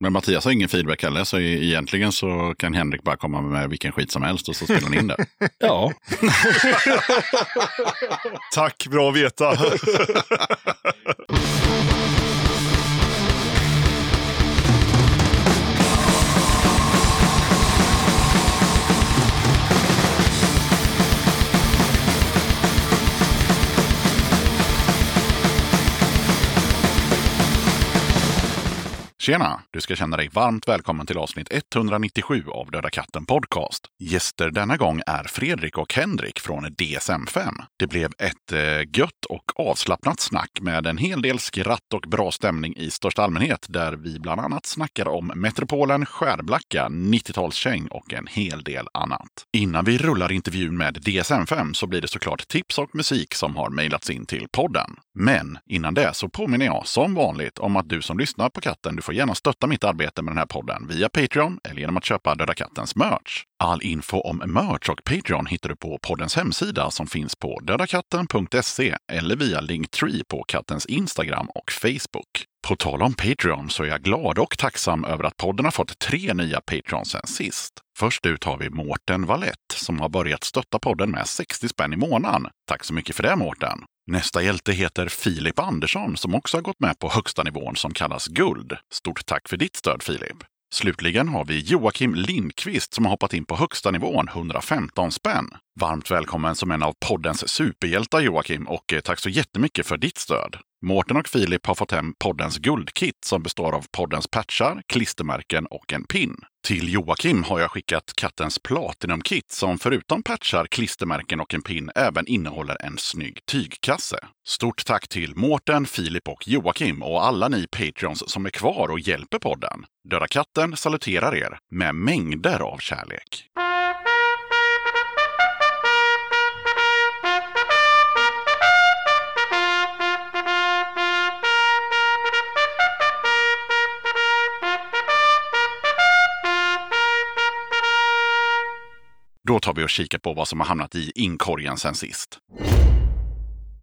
Men Mattias har ingen feedback heller, så egentligen så kan Henrik bara komma med vilken skit som helst och så spelar ni in det. ja. Tack, bra att veta. Tjena! Du ska känna dig varmt välkommen till avsnitt 197 av Döda katten Podcast. Gäster denna gång är Fredrik och Henrik från DSM-5. Det blev ett eh, gött och avslappnat snack med en hel del skratt och bra stämning i största allmänhet, där vi bland annat snackar om Metropolen, Skärblacka, 90-talskäng och en hel del annat. Innan vi rullar intervjun med DSM-5 så blir det såklart tips och musik som har mejlats in till podden. Men innan det så påminner jag som vanligt om att du som lyssnar på katten, du får gärna stötta mitt arbete med den här podden via Patreon eller genom att köpa Döda Kattens merch. All info om merch och Patreon hittar du på poddens hemsida som finns på dödakatten.se eller via Linktree på kattens Instagram och Facebook. På tal om Patreon så är jag glad och tacksam över att podden har fått tre nya Patreons sen sist. Först ut har vi Mårten Valett som har börjat stötta podden med 60 spänn i månaden. Tack så mycket för det Mårten! Nästa hjälte heter Filip Andersson som också har gått med på högsta nivån som kallas guld. Stort tack för ditt stöd Filip! Slutligen har vi Joakim Lindqvist som har hoppat in på högsta nivån, 115 spänn. Varmt välkommen som en av poddens superhjältar Joakim och eh, tack så jättemycket för ditt stöd. Mårten och Filip har fått hem poddens guldkit som består av poddens patchar, klistermärken och en pin. Till Joakim har jag skickat kattens Platinum-kit som förutom patchar, klistermärken och en pin även innehåller en snygg tygkasse. Stort tack till Mårten, Filip och Joakim och alla ni Patreons som är kvar och hjälper podden. Döda katten saluterar er med mängder av kärlek. Då tar vi och kikar på vad som har hamnat i inkorgen sen sist.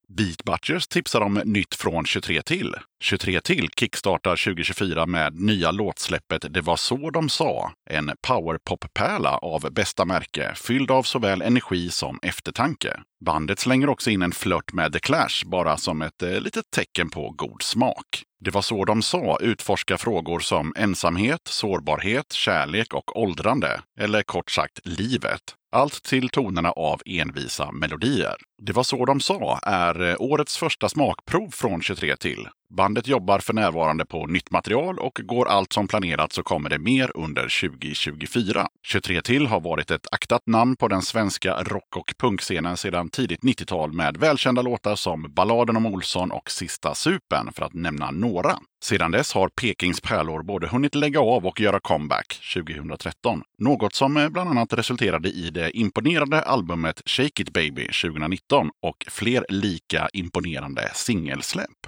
Beat Butchers tipsar om nytt från 23 till. 23 till kickstartar 2024 med nya låtsläppet Det var så de sa. En powerpop-pärla av bästa märke, fylld av såväl energi som eftertanke. Bandet slänger också in en flört med The Clash, bara som ett eh, litet tecken på god smak. Det var så de sa utforska frågor som ensamhet, sårbarhet, kärlek och åldrande. Eller kort sagt livet. Allt till tonerna av envisa melodier. Det var så de sa är eh, årets första smakprov från 23 till. Bandet jobbar för närvarande på nytt material och går allt som planerat så kommer det mer under 2024. 23 till har varit ett aktat namn på den svenska rock och punkscenen sedan tidigt 90-tal med välkända låtar som Balladen om Olsson och Sista supen för att nämna några. Sedan dess har Pekings pärlor både hunnit lägga av och göra comeback 2013. Något som eh, bland annat resulterade i det imponerande albumet Shake It Baby 2019 och fler lika imponerande singelsläpp.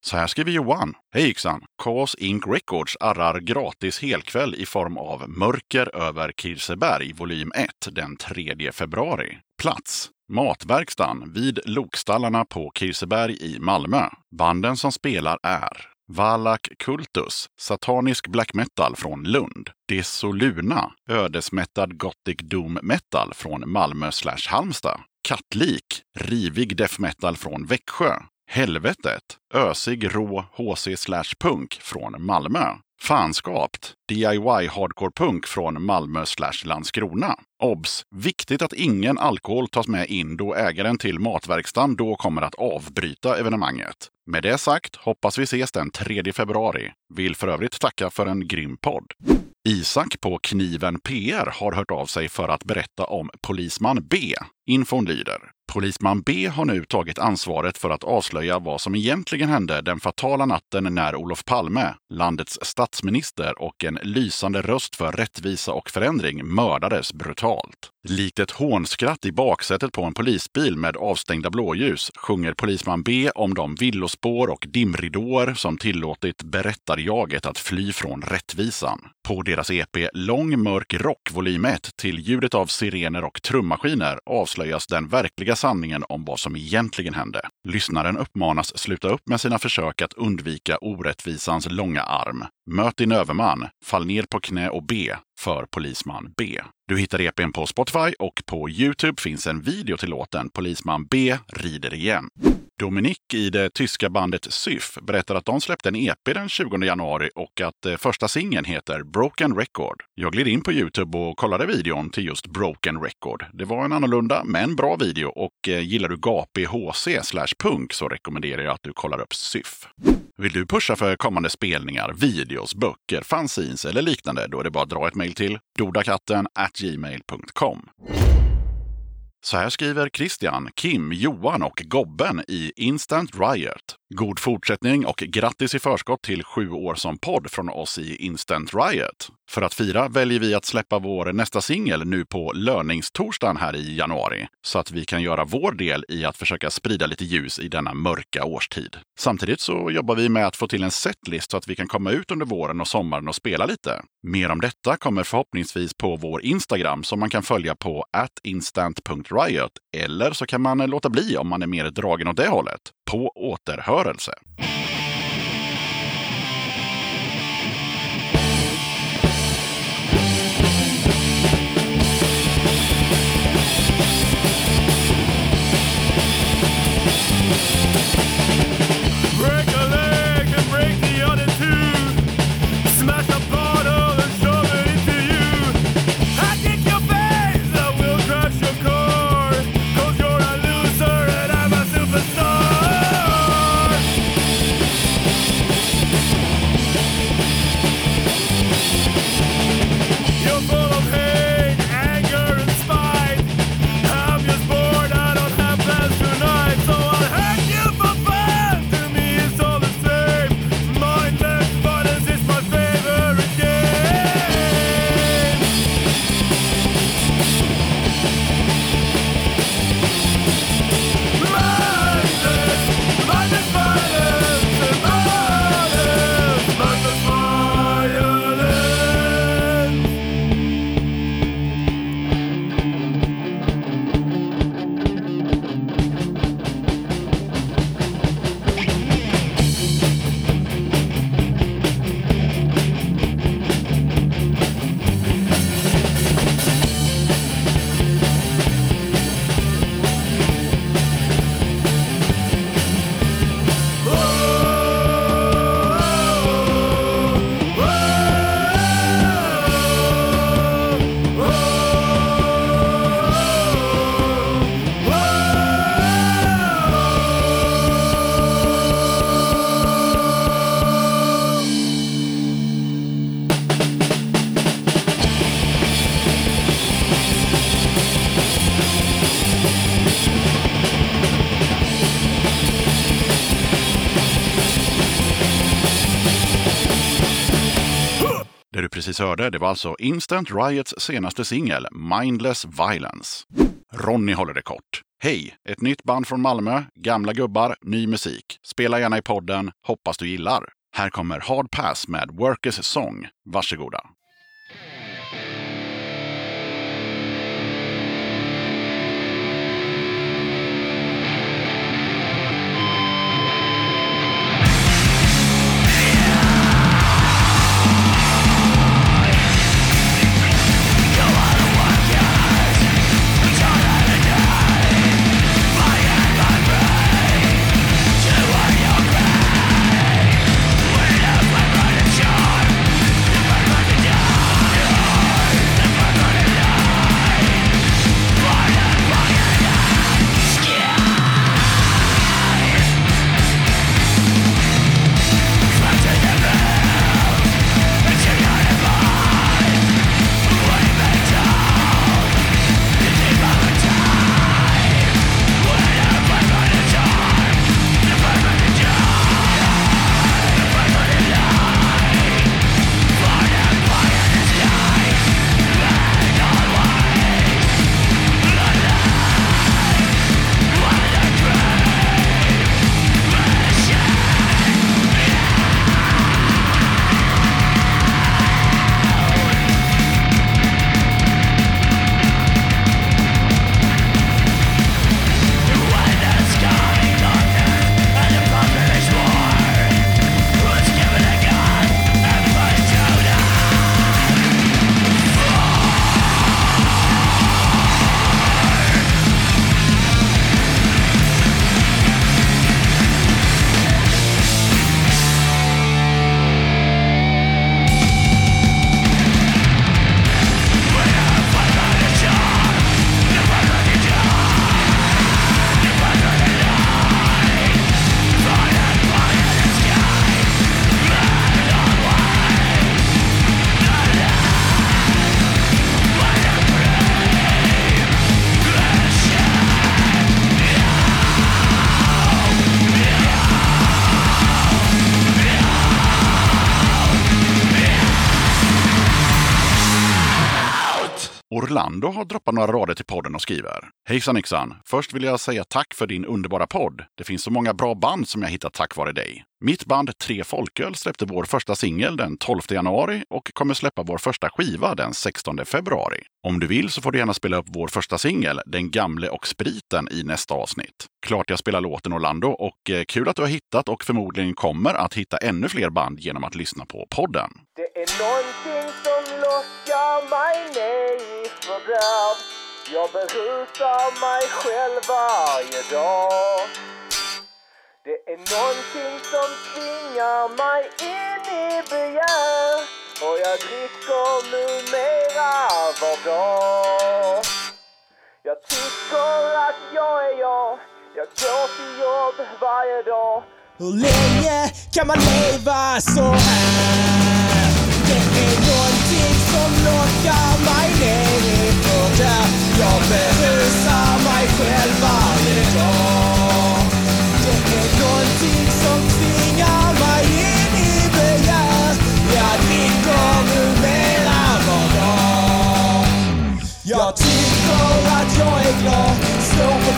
Så här skriver Johan. Hej yxan! Chaos Inc Records arrar gratis helkväll i form av Mörker över Kirseberg volym 1 den 3 februari. Plats Matverkstan vid Lokstallarna på Kirseberg i Malmö. Banden som spelar är Valak Kultus, satanisk black metal från Lund. Desoluna, ödesmättad gothic doom metal från Malmö slash Halmstad. Kattlik, rivig death metal från Växjö. Helvetet, ösig rå HC slash punk från Malmö. Fanskapt, DIY hardcore punk från Malmö slash Landskrona. Obs! Viktigt att ingen alkohol tas med in då ägaren till matverkstan då kommer att avbryta evenemanget. Med det sagt hoppas vi ses den 3 februari. Vill för övrigt tacka för en grym podd. Isak på Kniven PR har hört av sig för att berätta om Polisman B. Infon lyder. Polisman B har nu tagit ansvaret för att avslöja vad som egentligen hände den fatala natten när Olof Palme, landets statsminister och en lysande röst för rättvisa och förändring, mördades brutalt. betalt Likt ett hånskratt i baksätet på en polisbil med avstängda blåljus sjunger polisman B om de villospår och dimridåer som tillåtit berättarjaget att fly från rättvisan. På deras EP Lång mörk rock volym 1 till ljudet av sirener och trummaskiner avslöjas den verkliga sanningen om vad som egentligen hände. Lyssnaren uppmanas sluta upp med sina försök att undvika orättvisans långa arm. Möt din överman, fall ner på knä och be för Polisman B. Du hittar EPn på Spotify och på Youtube finns en video till låten Polisman B rider igen. Dominik i det tyska bandet Syf berättar att de släppte en EP den 20 januari och att eh, första singeln heter Broken Record. Jag gled in på Youtube och kollade videon till just Broken Record. Det var en annorlunda men bra video och eh, gillar du gapig HC slash punk så rekommenderar jag att du kollar upp Syf. Vill du pusha för kommande spelningar, videos, böcker, fanzines eller liknande? Då är det bara att dra ett mejl till dodakatten gmail.com. Så här skriver Christian, Kim, Johan och Gobben i Instant Riot. God fortsättning och grattis i förskott till sju år som podd från oss i Instant Riot. För att fira väljer vi att släppa vår nästa singel nu på löningstorsdagen här i januari. Så att vi kan göra vår del i att försöka sprida lite ljus i denna mörka årstid. Samtidigt så jobbar vi med att få till en setlist så att vi kan komma ut under våren och sommaren och spela lite. Mer om detta kommer förhoppningsvis på vår Instagram som man kan följa på instant.riot. Eller så kan man låta bli om man är mer dragen åt det hållet. På återhörelse! Break precis hörde, det var alltså Instant Riots senaste singel, Mindless Violence. Ronny håller det kort. Hej! Ett nytt band från Malmö, gamla gubbar, ny musik. Spela gärna i podden, hoppas du gillar. Här kommer Hard Pass med Workers Song. Varsågoda. Orlando har droppat några rader till podden och skriver. Hejsan yxan! Först vill jag säga tack för din underbara podd. Det finns så många bra band som jag hittat tack vare dig. Mitt band Tre Folköl släppte vår första singel den 12 januari och kommer släppa vår första skiva den 16 februari. Om du vill så får du gärna spela upp vår första singel, Den gamle och spriten, i nästa avsnitt. Klart jag spelar låten Orlando och eh, kul att du har hittat och förmodligen kommer att hitta ännu fler band genom att lyssna på podden. Det är någonting som lockar mig ner i fördärv Jag berusar mig själv varje dag. Det är någonting som tvingar mig in i begär. Och jag dricker numera var dag. Jag tycker att jag är jag. Jag går till jobb varje dag. Hur länge kan man leva så här? Det är någonting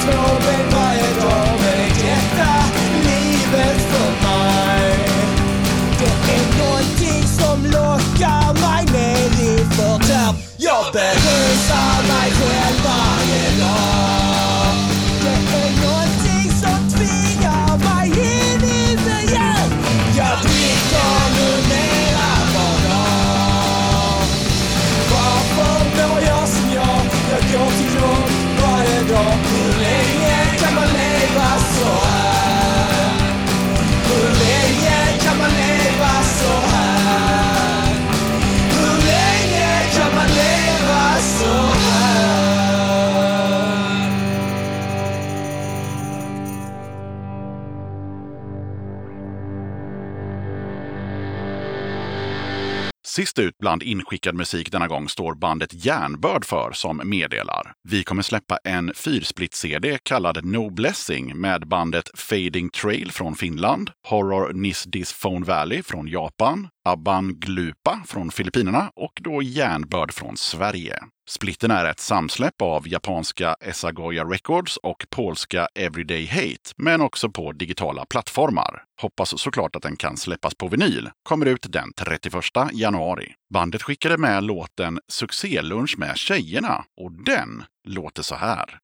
Står på två Sist ut bland inskickad musik denna gång står bandet Järnbörd för som meddelar. Vi kommer släppa en fyrsplit-CD kallad No Blessing med bandet Fading Trail från Finland, Horror Nis Dis Phone Valley från Japan, Abban Glupa från Filippinerna och då Järnbörd från Sverige. Splitten är ett samsläpp av japanska Esagoya Records och polska Everyday Hate, men också på digitala plattformar. Hoppas såklart att den kan släppas på vinyl. Kommer ut den 31 januari. Bandet skickade med låten Succélunch med tjejerna och den låter så här.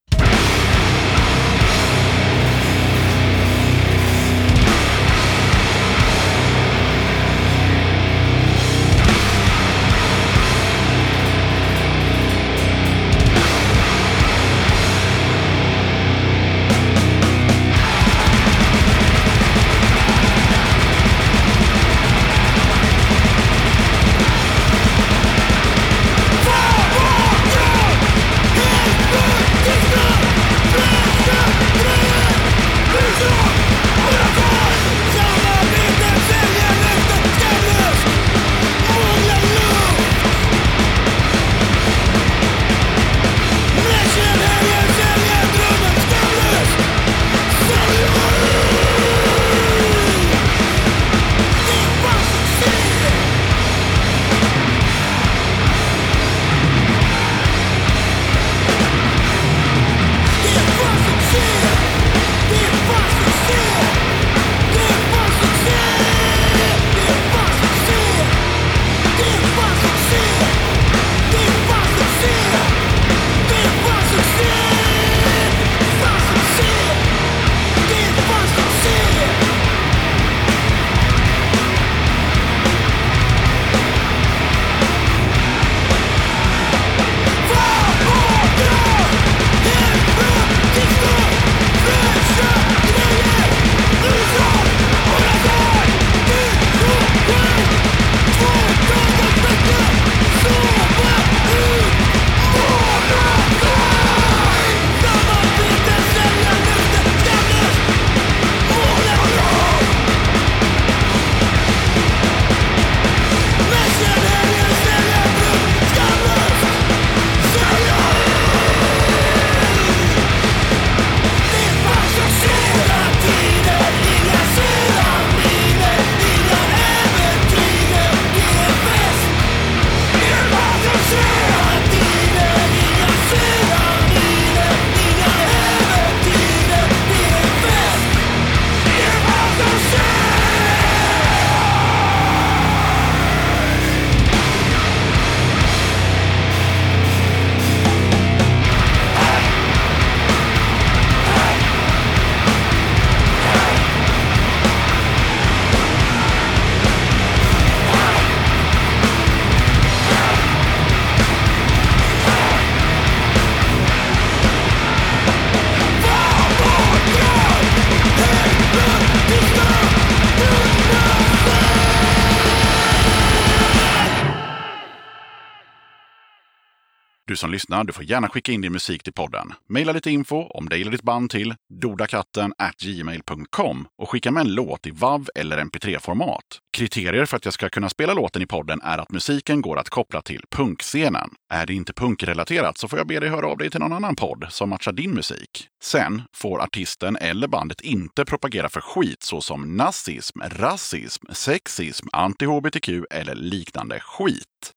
Du som lyssnar, du får gärna skicka in din musik till podden. Maila lite info om dig eller ditt band till dodakatten gmail.com och skicka med en låt i WAV eller MP3-format. Kriterier för att jag ska kunna spela låten i podden är att musiken går att koppla till punkscenen. Är det inte punkrelaterat så får jag be dig höra av dig till någon annan podd som matchar din musik. Sen får artisten eller bandet inte propagera för skit såsom nazism, rasism, sexism, anti-hbtq eller liknande skit.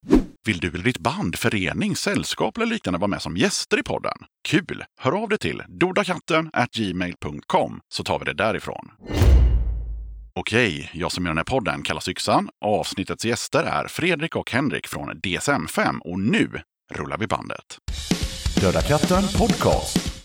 Vill du eller ditt band, förening, sällskap eller liknande vara med som gäster i podden? Kul! Hör av dig till dodakatten gmail.com så tar vi det därifrån. Okej, jag som gör den här podden kallas Yxan. Avsnittets gäster är Fredrik och Henrik från DSM-5 och nu rullar vi bandet. Döda katten podcast.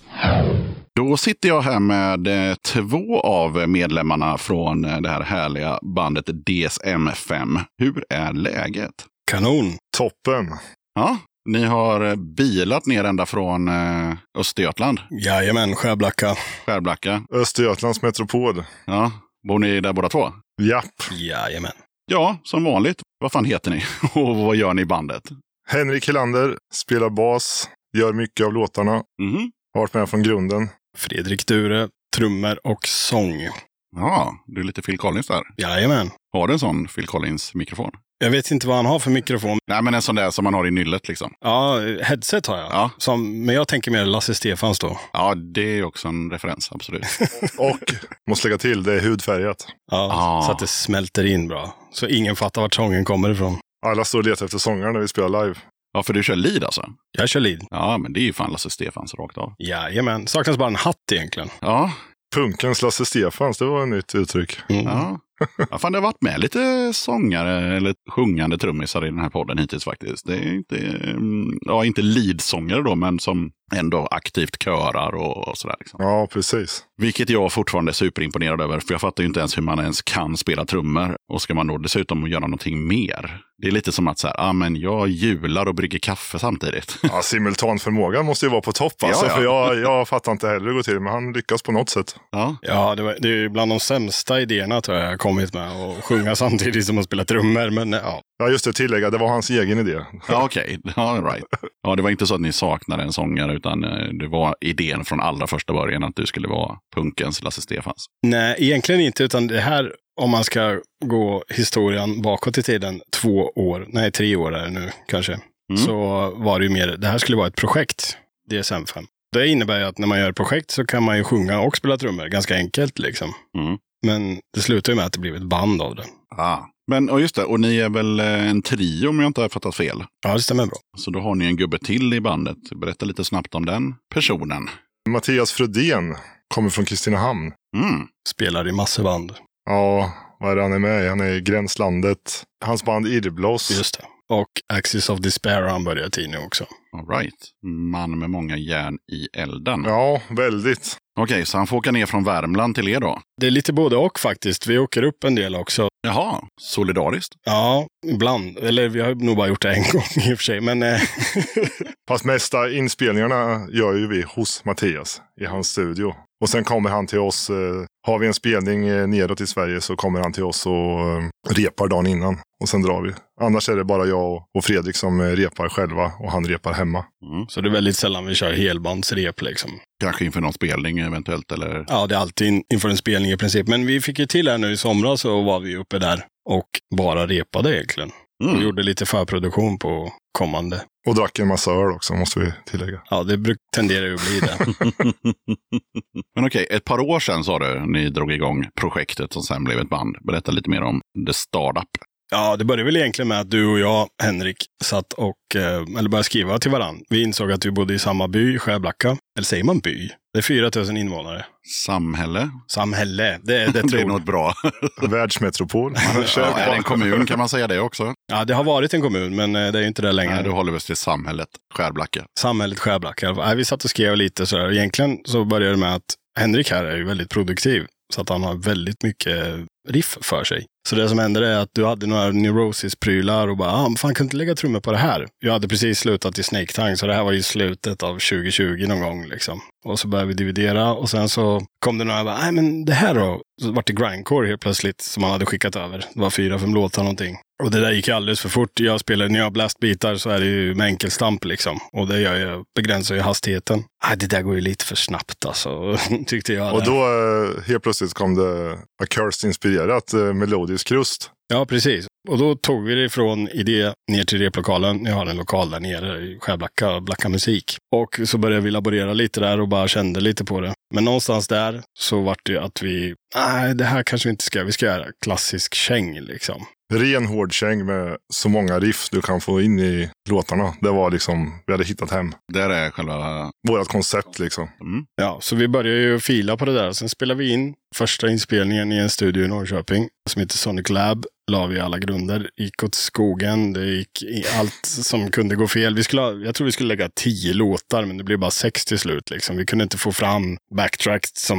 Då sitter jag här med eh, två av medlemmarna från eh, det här härliga bandet DSM-5. Hur är läget? Kanon. Toppen. Ja, ni har eh, bilat ner ända från eh, Östergötland, Jajamän, Skärblacka. Skärblacka. Östergötlands metropol. Ja, bor ni där båda två? Japp. Jajamän. Ja, som vanligt. Vad fan heter ni? Och vad gör ni i bandet? Henrik Helander spelar bas, gör mycket av låtarna. Mhm. Har varit med från grunden. Fredrik Dure, trummor och sång. Ja, du är lite Phil Collins där. Jajamän. Har du en sån Phil Collins-mikrofon? Jag vet inte vad han har för mikrofon. Nej, men en sån där som man har i nyllet liksom. Ja, headset har jag. Ja. Som, men jag tänker mer Lasse Stefans då. Ja, det är också en referens, absolut. Och, måste lägga till, det är hudfärgat. Ja, Ah. Så att det smälter in bra. Så ingen fattar vart sången kommer ifrån. Alla står och letar efter sångare när vi spelar live. Ja, för du kör lead alltså? Jag kör lead. Ja, men det är ju fan Lasse Stefans rakt av. Jajamän. Saknas bara en hatt egentligen. Ja, Punkens Lasse Stefans, det var ett nytt uttryck. Mm. ja. ja fan, det har varit med lite sångare eller sjungande trummisar i den här podden hittills faktiskt. Det är inte, mm, ja, inte leadsångare då, men som ändå aktivt körar och, och sådär. Liksom. Ja, precis. Vilket jag fortfarande är superimponerad över, för jag fattar ju inte ens hur man ens kan spela trummor. Och ska man då dessutom göra någonting mer? Det är lite som att så här, ah, men jag jular och brygger kaffe samtidigt. Ja, simultanförmågan måste ju vara på topp alltså, Ja, ja. för jag, jag fattar inte heller hur det går till, men han lyckas på något sätt. ja. Ja, det, var, det är ju bland de sämsta idéerna tror jag jag har kommit med. Att sjunga samtidigt som att spela trummor. Men ja, Ja, just det, tillägga, det var hans egen idé. Ja, okej. Ja, right. ja, det var inte så att ni saknade en sångare, utan eh, det var idén från allra första början att du skulle vara punkens Lasse Stefans. Nej, egentligen inte. Utan det här, om man ska gå historien bakåt i tiden, två år, nej tre år är det nu kanske, Mm. så var det ju mer, det här skulle vara ett projekt, DSM-5. Det innebär ju att när man gör ett projekt så kan man ju sjunga och spela trummor, ganska enkelt liksom. Mm. Men det slutar ju med att det blev ett band av det. Ah. Men och just det, och ni är väl eh, en trio om jag inte har fattat fel. Ja, det stämmer bra. Så då har ni en gubbe till i bandet. Berätta lite snabbt om den personen. Mattias Frodén kommer från Kristinehamn. Mm. Spelar i massor band. Ja, vad är det han är med i? Han är i Gränslandet. Hans band Irrbloss. Just det. Och Axis of Despair har han börjat i nu också. All right. Man med många järn i elden. Ja, väldigt. Okej, så han får åka ner från Värmland till er då? Det är lite både och faktiskt. Vi åker upp en del också. Jaha, solidariskt. Ja, ibland. Eller vi har nog bara gjort det en gång i och för sig. Men eh, Fast mesta inspelningarna gör ju vi hos Mattias i hans studio. Och sen kommer han till oss. Eh, har vi en spelning eh, neråt i Sverige så kommer han till oss och eh, repar dagen innan. Och sen drar vi. Annars är det bara jag och- och Fredrik som eh, repar själva och han repar hemma. Mm. så det är väldigt sällan vi kör helbandsrep liksom. Kanske inför någon spelning eventuellt, eller? Ja, det är alltid in, inför en spelning i princip. Men vi fick ju till här nu i somras så var vi uppe där och bara repade egentligen. Och Mm. gjorde lite förproduktion på kommande. Och drack en massa öl också måste vi tillägga. Ja, det tenderar ju att bli det. Men okej, ett par år sedan sa du, ni drog igång projektet som sen blev ett band. Berätta lite mer om The Startup. Ja, det började väl egentligen med att du och jag, Henrik, satt och, eh, eller började skriva till varandra. Vi insåg att vi bodde i samma by, Skärblacka. Eller säger man by? Det är 4 000 invånare. Samhälle. Samhälle, det är det Det är tror något bra. Världsmetropol. Ja, är det en kommun kan man säga det också? Ja, det har varit en kommun, men eh, det är ju inte det längre. Nej, du håller väl till samhället Skärblacka. Samhället Skärblacka. Nej, Vi satt och skrev lite sådär. Egentligen så började det med att Henrik här är ju väldigt produktiv. Så att han har väldigt mycket riff för sig. Så det som hände är att du hade några Neurosis-prylar och bara, ah, men fan kan du inte lägga trummor på det här? Jag hade precis slutat i Snake Tang, så det här var ju slutet av 2020 någon gång liksom. Och så började vi dividera och sen så kom det några, nej men det här då? Så vart det grindcore helt plötsligt som han hade skickat över. Det var fyra, fem låtar någonting. Och det där gick ju alldeles för fort. Jag spelar, när jag har blastbitar så är det ju med enkelstamp liksom. Och det gör jag, begränsar ju hastigheten. Ah, det där går ju lite för snabbt alltså, tyckte jag. Och då eh, helt plötsligt kom det Accursed-inspirerat eh, melodisk röst. Ja, precis. Och då tog vi det från idé ner till replokalen. Jag har en lokal där nere i Skärblacka, Blacka musik. Och så började vi laborera lite där och bara kände lite på det. Men någonstans där så vart det att vi, nej, det här kanske vi inte ska, vi ska göra klassisk käng liksom. Ren hård käng med så många riff du kan få in i låtarna. Det var liksom, vi hade hittat hem. Där är själva... Vårat koncept liksom. Mm. Ja, så vi började ju fila på det där. Sen spelade vi in första inspelningen i en studio i Norrköping som heter Sonic Lab. La vi alla grunder. Gick åt skogen. Det gick i allt som kunde gå fel. Vi skulle, ha- jag tror vi skulle lägga tio låtar, men det blev bara sex till slut. Liksom. Vi kunde inte få fram backtrack som,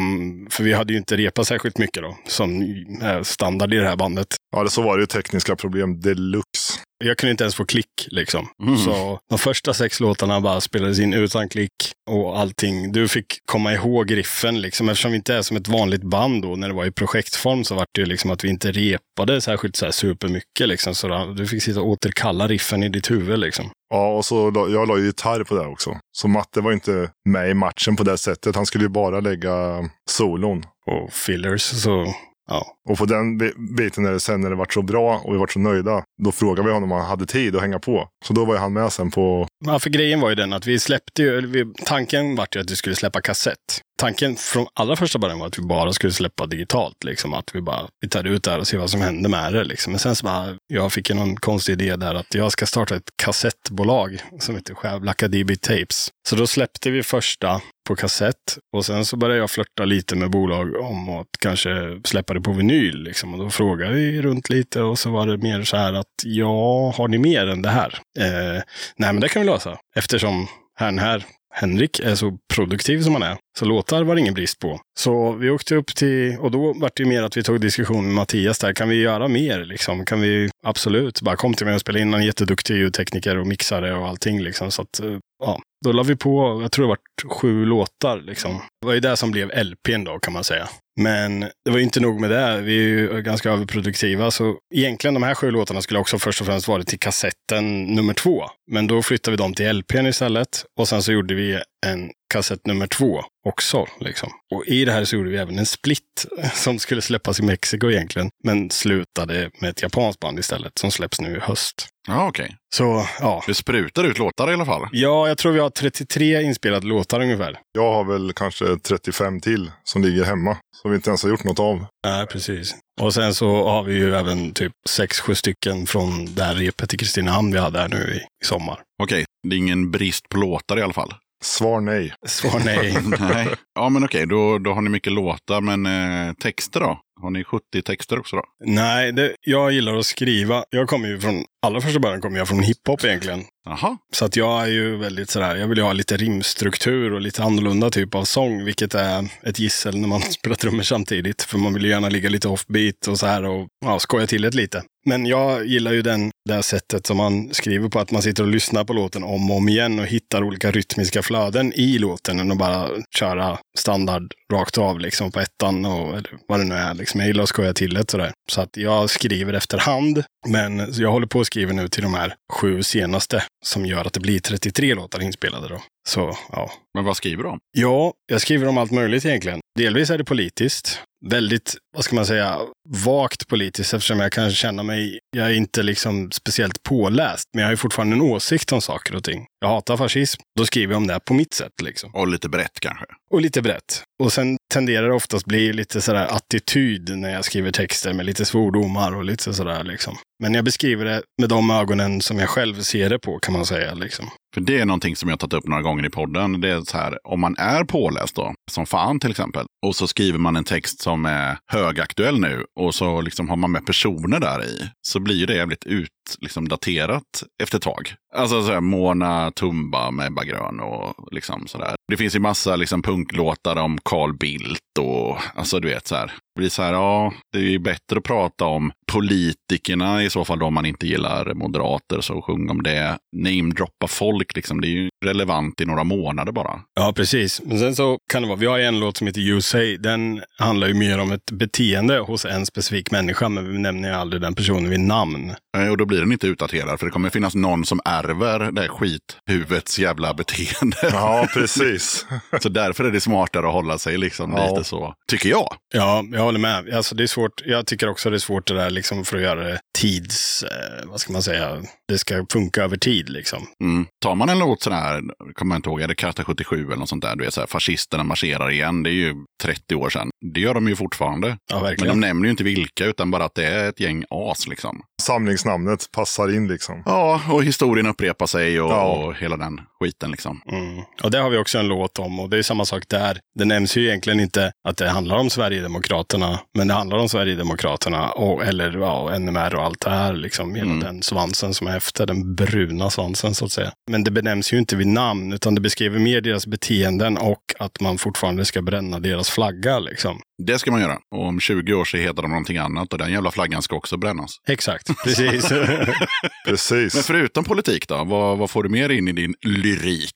för vi hade ju inte repat särskilt mycket då, som är standard i det här bandet. Ja, det så var det ju tekniska problem deluxe. Jag kunde inte ens få klick liksom. Mm. Så de första sex låtarna bara spelades in utan klick och allting. Du fick komma ihåg riffen liksom. Eftersom vi inte är som ett vanligt band då när det var i projektform så var det ju liksom att vi inte repade särskilt så här supermycket liksom. Så då, du fick sitta och återkalla riffen i ditt huvud liksom. Ja, och så la, jag la ju gitarr på det också. Så Matte var inte med i matchen på det sättet. Han skulle ju bara lägga solon. Och fillers så, ja. Och på den bi- biten när det sen när det vart så bra och vi vart så nöjda, då frågade vi honom om han hade tid att hänga på. Så då var ju han med sen på, Ja, för grejen var ju den att vi släppte ju, vi, tanken var ju att vi skulle släppa kassett. Tanken från allra första början var att vi bara skulle släppa digitalt, liksom att vi bara, vi tar ut det här och ser vad som händer med det liksom. Men sen så bara, jag fick ju någon konstig idé där att jag ska starta ett kassettbolag som heter Skärblacka DB Tapes. Så då släppte vi första på kassett och sen så började jag flörta lite med bolag om att kanske släppa det på vinyl liksom. Och då frågade vi runt lite och så var det mer så här att ja, har ni mer än det här? Eh, Nej, men det kan vi lösa. Eftersom herrn här, Henrik, är så produktiv som han är. Så låtar var det ingen brist på. Så vi åkte upp till, och då var det mer att vi tog diskussion med Mattias där. Kan vi göra mer liksom? Kan vi, absolut, bara kom till mig och spela in. Han är jätteduktig ljudtekniker och mixare och allting liksom. Så att, eh, ja, då la vi på, jag tror det var sju låtar liksom. Det var ju det som blev LPn då kan man säga. Men det var ju inte nog med det. Vi är ju ganska överproduktiva. Så egentligen de här sju låtarna skulle också först och främst varit till kassetten nummer två. Men då flyttade vi dem till LPn istället. Och sen så gjorde vi en kassett nummer två också. Liksom. Och i det här så gjorde vi även en split som skulle släppas i Mexiko egentligen. Men slutade med ett japanskt band istället som släpps nu i höst. Ja, okej. Så ja. Det sprutar ut låtar i alla fall. Ja, jag tror vi har 33 inspelade låtar ungefär. jag har väl kanske 35 till som ligger hemma. Som vi inte ens har gjort något av. Nej, precis. Och sen så har vi ju även typ sex, sju stycken från det här repet i Kristinehamn vi hade här nu i, sommar. Okej, det är ingen brist på låtar i alla fall. Svar nej. Svar nej. Nej. Ja, men okej, då, då har ni mycket låtar, men eh, texter då? Har ni 70 texter också då? nej, det, jag gillar att skriva. Jag kommer ju från, allra första början kommer jag från hiphop egentligen. Jaha, Så att jag är ju väldigt sådär, jag vill ju ha lite rimstruktur och lite annorlunda typ av sång, vilket är ett gissel när man spelar trummor samtidigt. För man vill ju gärna ligga lite offbeat och så här och ja, skoja till det lite. Men jag gillar ju den, det här sättet som man skriver på, att man sitter och lyssnar på låten om och om igen och hittar olika rytmiska flöden i låten än att bara köra standard rakt av liksom på ettan och vad det nu är. Liksom. Jag gillar att skoja till det sådär. Så att jag skriver efterhand, men jag håller på att skriva nu till de här sju senaste som gör att det blir 33 låtar inspelade då. Så ja, men vad skriver du om? Ja, jag skriver om allt möjligt egentligen. Delvis är det politiskt. Väldigt, vad ska man säga, vagt politiskt eftersom jag kan känna mig, jag är inte liksom speciellt påläst, men jag har ju fortfarande en åsikt om saker och ting. Jag hatar fascism, då skriver jag om det på mitt sätt liksom. Och lite brett kanske? Och lite brett. Och sen tenderar det oftast bli lite sådär attityd när jag skriver texter med lite svordomar och lite sådär liksom. Men jag beskriver det med de ögonen som jag själv ser det på kan man säga liksom. För det är någonting som jag tagit upp några gånger i podden. Det så här, om man är påläst då, som fan till exempel, och så skriver man en text som är högaktuell nu och så liksom har man med personer där i, så blir ju det jävligt ut, liksom daterat efter ett tag. Alltså så här, Mona Tumba med Ebba Grön och liksom sådär. Det finns ju massa liksom punklåtar om Carl Bildt och alltså du vet så här. Det blir så här, ja, det är ju bättre att prata om politikerna i så fall då om man inte gillar moderater så sjung om det. Namedroppa folk liksom, det är ju relevant i några månader bara. Ja, precis. Men sen så kan det vara vi har en låt som heter You Say. Den handlar ju mer om ett beteende hos en specifik människa, men vi nämner ju aldrig den personen vid namn. Och då blir den inte utdaterad, för det kommer finnas någon som ärver det här skithuvudets jävla beteende. Ja, precis. Så därför är det smartare att hålla sig liksom Ja. lite så, tycker jag. Ja, jag håller med. Alltså, det är svårt. Jag tycker också det är svårt det där liksom för att göra det tids... Eh, vad ska man säga? Det ska funka över tid liksom. Mm. Tar man en låt sån här, kommer jag inte ihåg, är det Karta 77 eller något sånt där, du vet så här, fascisterna marscherar igen, det är ju 30 år sedan. Det gör de ju fortfarande. Ja, Men de nämner ju inte vilka, utan bara att det är ett gäng as liksom. Samlingsnamnet passar in liksom. Ja, och historien upprepar sig och, Ja. och hela den skiten liksom. Mm. Och det har vi också en låt om och det är samma sak där. Det nämns ju egentligen inte att det handlar om Sverigedemokraterna, men det handlar om Sverigedemokraterna och, eller ja, NMR och allt det här, liksom hela Mm. den svansen som är efter, den bruna svansen så att säga. Men det benämns ju inte vid namn, utan det beskriver mer deras beteenden och att man fortfarande ska bränna deras flagga liksom. Det ska man göra. Och om 20 år så heter de någonting annat och den jävla flaggan ska också brännas. Exakt, precis. Precis. Men förutom politik då, vad, vad får du mer in i din lyrik?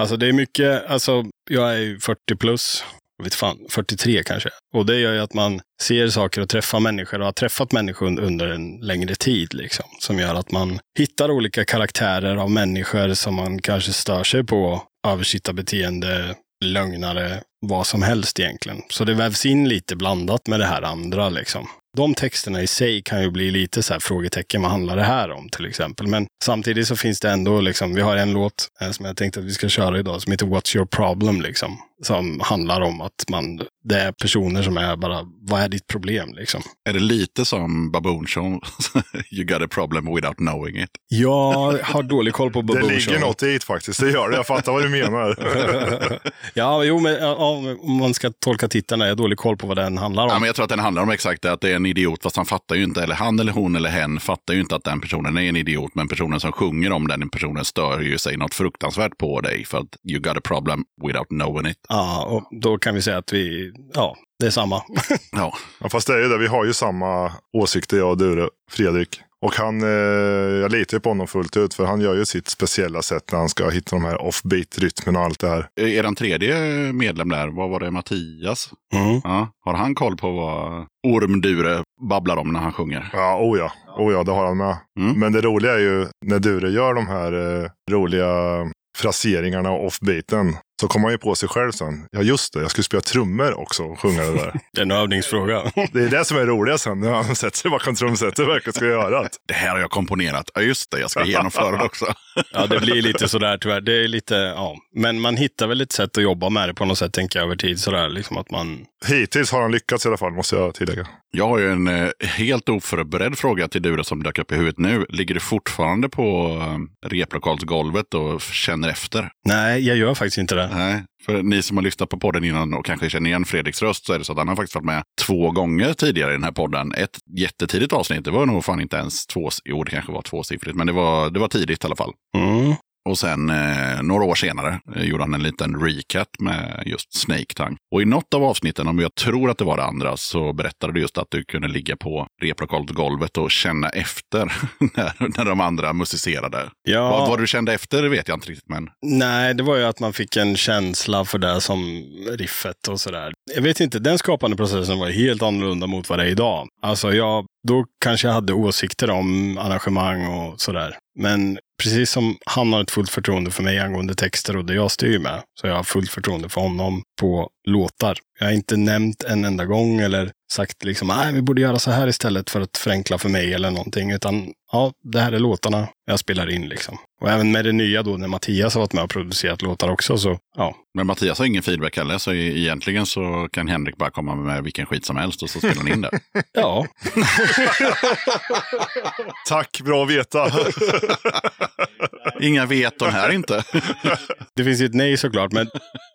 Alltså det är mycket, alltså jag är ju 40 plus, jag vet fan, 43 kanske. Och det gör ju att man ser saker och träffar människor och har träffat människor under en längre tid liksom. Som gör att man hittar olika karaktärer av människor som man kanske stör sig på, översittarbeteende, lögnare, vad som helst egentligen. Så det vävs in lite blandat med det här andra liksom. De texterna i sig kan ju bli lite så här frågetecken, vad handlar det här om till exempel? Men samtidigt så finns det ändå liksom, vi har en låt eh, som jag tänkte att vi ska köra idag som heter What's your problem liksom. Som handlar om att man, det är personer som är bara, vad är ditt problem liksom? Är det lite som Baboon Show? you got a problem without knowing it. Jag har dålig koll på Det Baboon ligger Show. något dit faktiskt. Det gör det. Jag fattar vad du menar. ja, jo, men om man ska tolka titeln, jag har dålig koll på vad den handlar om. Ja, men jag tror att den handlar om exakt det, att det är en idiot, fast han fattar ju inte, eller han eller hon eller hen fattar ju inte att den personen är en idiot, men personen som sjunger om den personen stör ju sig något fruktansvärt på dig, för att you got a problem without knowing it. Ja, och då kan vi säga att vi, ja, det är samma. Ja, Ja, fast det är ju det. Vi har ju samma åsikter jag och Dure, Fredrik. Och han, eh, jag litar ju på honom fullt ut. För han gör ju sitt speciella sätt när han ska hitta de här offbeat-rytmen och allt det här. är den tredje medlem där, vad var det, Mattias? Mm. Ja. Har han koll på vad Ormdure babblar om när han sjunger? Ja, oh ja. Oh ja, det har han med. Mm. Men det roliga är ju när Dure gör de här eh, roliga fraseringarna och offbeaten. Så kommer han ju på sig själv sen. Ja just det, jag skulle spela trummor också och sjunga det där. Det är en övningsfråga. det är det som är roligt sen när han sätter sig bakom trumsetet och verkligen ska göra det. Det här har jag komponerat. Ja, just det, jag ska genomföra det också. Ja, det blir lite sådär tyvärr. Det är lite, ja. Men man hittar väl ett sätt att jobba med det på något sätt, tänker jag, över tid. Sådär, liksom att man... Hittills har han lyckats i alla fall, måste jag tillägga. Jag har ju en eh, helt oförberedd fråga till Dure som dök upp i huvudet nu. Ligger du fortfarande på eh, replokalsgolvet och känner efter? Nej, jag gör faktiskt inte det. Nej, för ni som har lyssnat på podden innan och kanske känner igen Fredriks röst så är det så att han har faktiskt varit med två gånger tidigare i den här podden. Ett jättetidigt avsnitt, det var nog fan inte ens två, jo det kanske var tvåsiffrigt, men det var, det var tidigt i alla fall. Mm. Och sen eh, några år senare eh, gjorde han en liten recap med just Snake Tongue. Och i något av avsnitten, om jag tror att det var det andra, så berättade du just att du kunde ligga på replokalsgolvet och känna efter när, när de andra musicerade. Ja, Vad, vad du kände efter vet jag inte riktigt, men nej, det var ju att man fick en känsla för det som riffet och sådär. Jag vet inte, den skapande processen var helt annorlunda mot vad det är idag. Alltså, jag, då kanske jag hade åsikter om arrangemang och sådär. Men precis som han har ett fullt förtroende för mig angående texter och det jag styr med, så jag har fullt förtroende för honom på låtar. Jag har inte nämnt en enda gång eller sagt liksom, nej, vi borde göra så här istället för att förenkla för mig eller någonting, utan ja, det här är låtarna jag spelar in liksom. Och även med det nya då, när Mattias har varit med och producerat låtar också, så ja, Men Mattias har ingen feedback heller, så e- egentligen så kan Henrik bara komma med vilken skit som helst och så spelar han in det. ja, Tack, bra att veta. Inga veton här inte. det finns ju ett nej såklart, men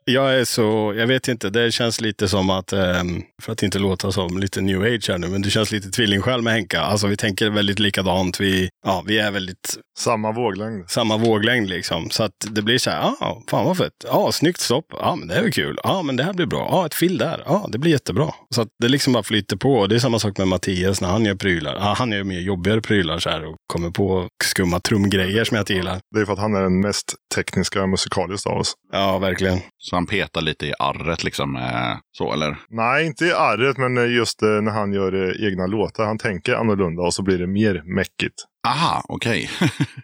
jag är så, jag vet inte, det känns lite som att, ehm, för att inte låta som lite new age här nu, men det känns lite tvillingsjäl med Henka. Alltså vi tänker väldigt likadant, vi, ja, vi är väldigt Samma våglängd. samma våglängd liksom. Så att det blir så här, ja, fan vad fett. Ja, snyggt stopp. Ja, men det är väl kul. Ja, men det här blir bra. Ja, ett fill där. Ja, det blir jättebra. Så att det liksom bara flyter på. Och det är samma sak med Mattias när han gör prylar. Ja, han gör mer jobbigare prylar så här och kommer på skumma trumgrejer som jag inte gillar. Det är för att han är den mest tekniska musikaliska av oss. Ja, verkligen. Så han petar lite i arret liksom. Liksom, eh, så eller? Nej, inte i arret, men just eh, när han gör eh, egna låtar. Han tänker annorlunda och så blir det mer mäckigt. Aha, okej.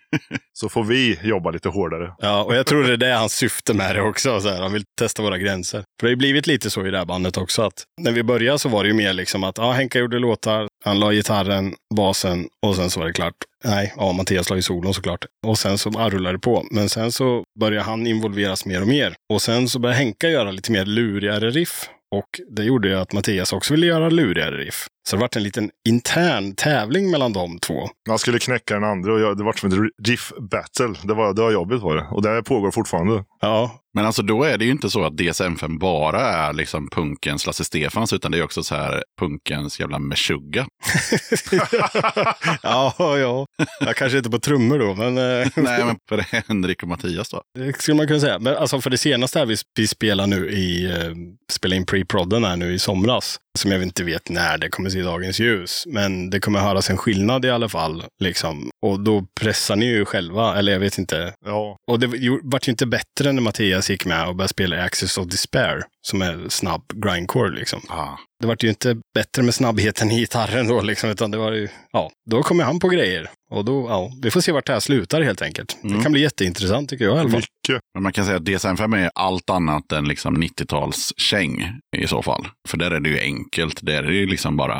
Så får vi jobba lite hårdare. Ja, och jag tror det är det hans syfte med det också. Så här, han vill testa våra gränser. För det har ju blivit lite så i det här bandet också. att När vi började så var det ju mer liksom att ja, Henka gjorde låtar, han la gitarren, basen och sen så var det klart. Nej, ja, Mattias la ju solon såklart. Och sen så rullade det på. Men sen så började han involveras mer och mer. Och sen så började Henka göra lite mer lurigare riff. Och det gjorde ju att Mattias också ville göra lurigare riff. Så det vart en liten intern tävling mellan de två. Han skulle knäcka den andra och jag, det vart som ett riff battle. Det var, det var jobbigt var det. Och det pågår fortfarande. Ja, Men alltså då är det ju inte så att DSM-5 bara är liksom punkens Lasse Stefans, utan det är också så här punkens jävla Meshuggah. ja, ja. Jag kanske inte på trummor då, men eh, Nej, men för Henrik och Mattias då. det skulle man kunna säga. Men alltså för det senaste här vi, vi spelar nu i, eh, spelar in pre-prodden här nu i somras, som jag inte vet när det kommer se dagens ljus, men det kommer höras en skillnad i alla fall. Liksom. Och då pressar ni ju själva, eller jag vet inte. Ja, Och det vart ju inte bättre när Mattias gick med och började spela Access of Despair, som är snabb grindcore liksom. Ah. Det vart ju inte bättre med snabbheten i gitarren då, liksom, utan det var ju, ja, då kommer han på grejer. Och då, ja, vi får se vart det här slutar helt enkelt. Det kan bli jätteintressant tycker jag i alla fall. Mycket. Men man kan säga att DSM-5 är allt annat än liksom 90-talskäng i så fall. För där är det ju enkelt. Där är det ju liksom bara,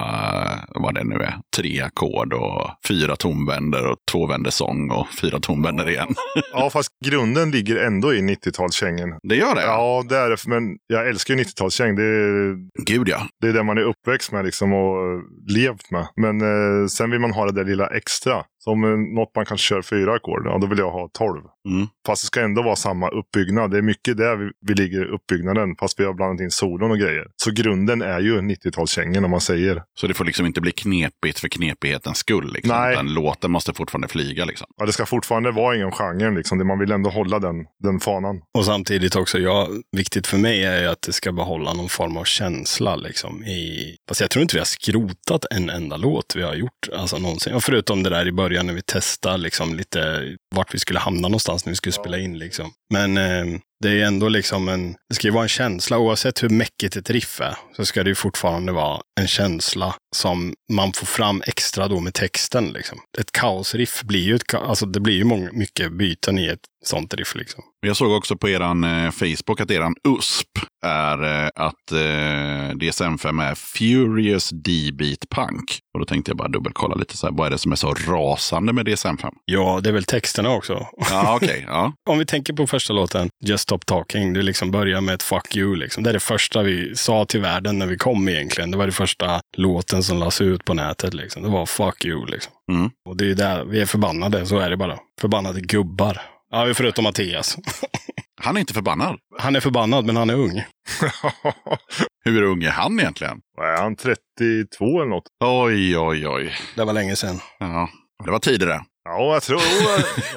vad det nu är, tre ackord och fyra tonvänder och två vänder sång och fyra tonvänder igen. Ja, fast grunden ligger ändå i 90-talskängen. Det gör det? Ja, det är det. Men jag älskar ju 90-talskäng. Det är, Gud ja. det är det man är uppväxt med liksom och eh, levt med. Men eh, sen vill man ha det där lilla extra. Som något man kan köra fyra ackord, ja då vill jag ha tolv. Mm. Fast det ska ändå vara samma uppbyggnad. Det är mycket där vi, vi ligger i uppbyggnaden. Fast vi har blandat in solon och grejer. Så grunden är ju 90-talskängen om man säger. Så det får liksom inte bli knepigt för knepighetens skull. Liksom. Nej. Utan låten måste fortfarande flyga. Liksom. Ja, det ska fortfarande vara ingen genre. Liksom. Man vill ändå hålla den, den fanan. Och samtidigt också, ja, viktigt för mig är ju att det ska behålla någon form av känsla. Liksom, i... Fast jag tror inte vi har skrotat en enda låt vi har gjort, alltså någonsin. Ja, förutom det där i början när vi testade liksom, lite vart vi skulle hamna någonstans när vi skulle spela in. Liksom. Men eh, det är ändå liksom en, det ska ju vara en känsla, oavsett hur mäckigt ett riff är, så ska det ju fortfarande vara en känsla som man får fram extra då med texten. Liksom. Ett kaosriff blir ju, ett, alltså det blir ju många, mycket byten i ett sånt riff. Liksom. Jag såg också på eran eh, Facebook att eran USP är eh, att eh, DSM-5 är Furious D-beat punk. Och då tänkte jag bara dubbelkolla lite så här, vad är det som är så rasande med DSM-5? Ja, det är väl texterna också. Ja, okej. ja. Om vi tänker på första låten, Just Stop Talking, det liksom börjar med ett fuck you. Liksom. Det är det första vi sa till världen när vi kom egentligen. Det var det första låten som lades ut på nätet. Liksom. Det var fuck you. Liksom. Mm. Och det är där vi är förbannade, så är det bara. Förbannade gubbar. Ja, förutom Mattias. Han är inte förbannad. Han är förbannad, men han är ung. Hur ung är han egentligen? Är han? 32 eller något? Oj, oj, oj. Det var länge sedan. Ja, det var tidigare. Ja, jag tror,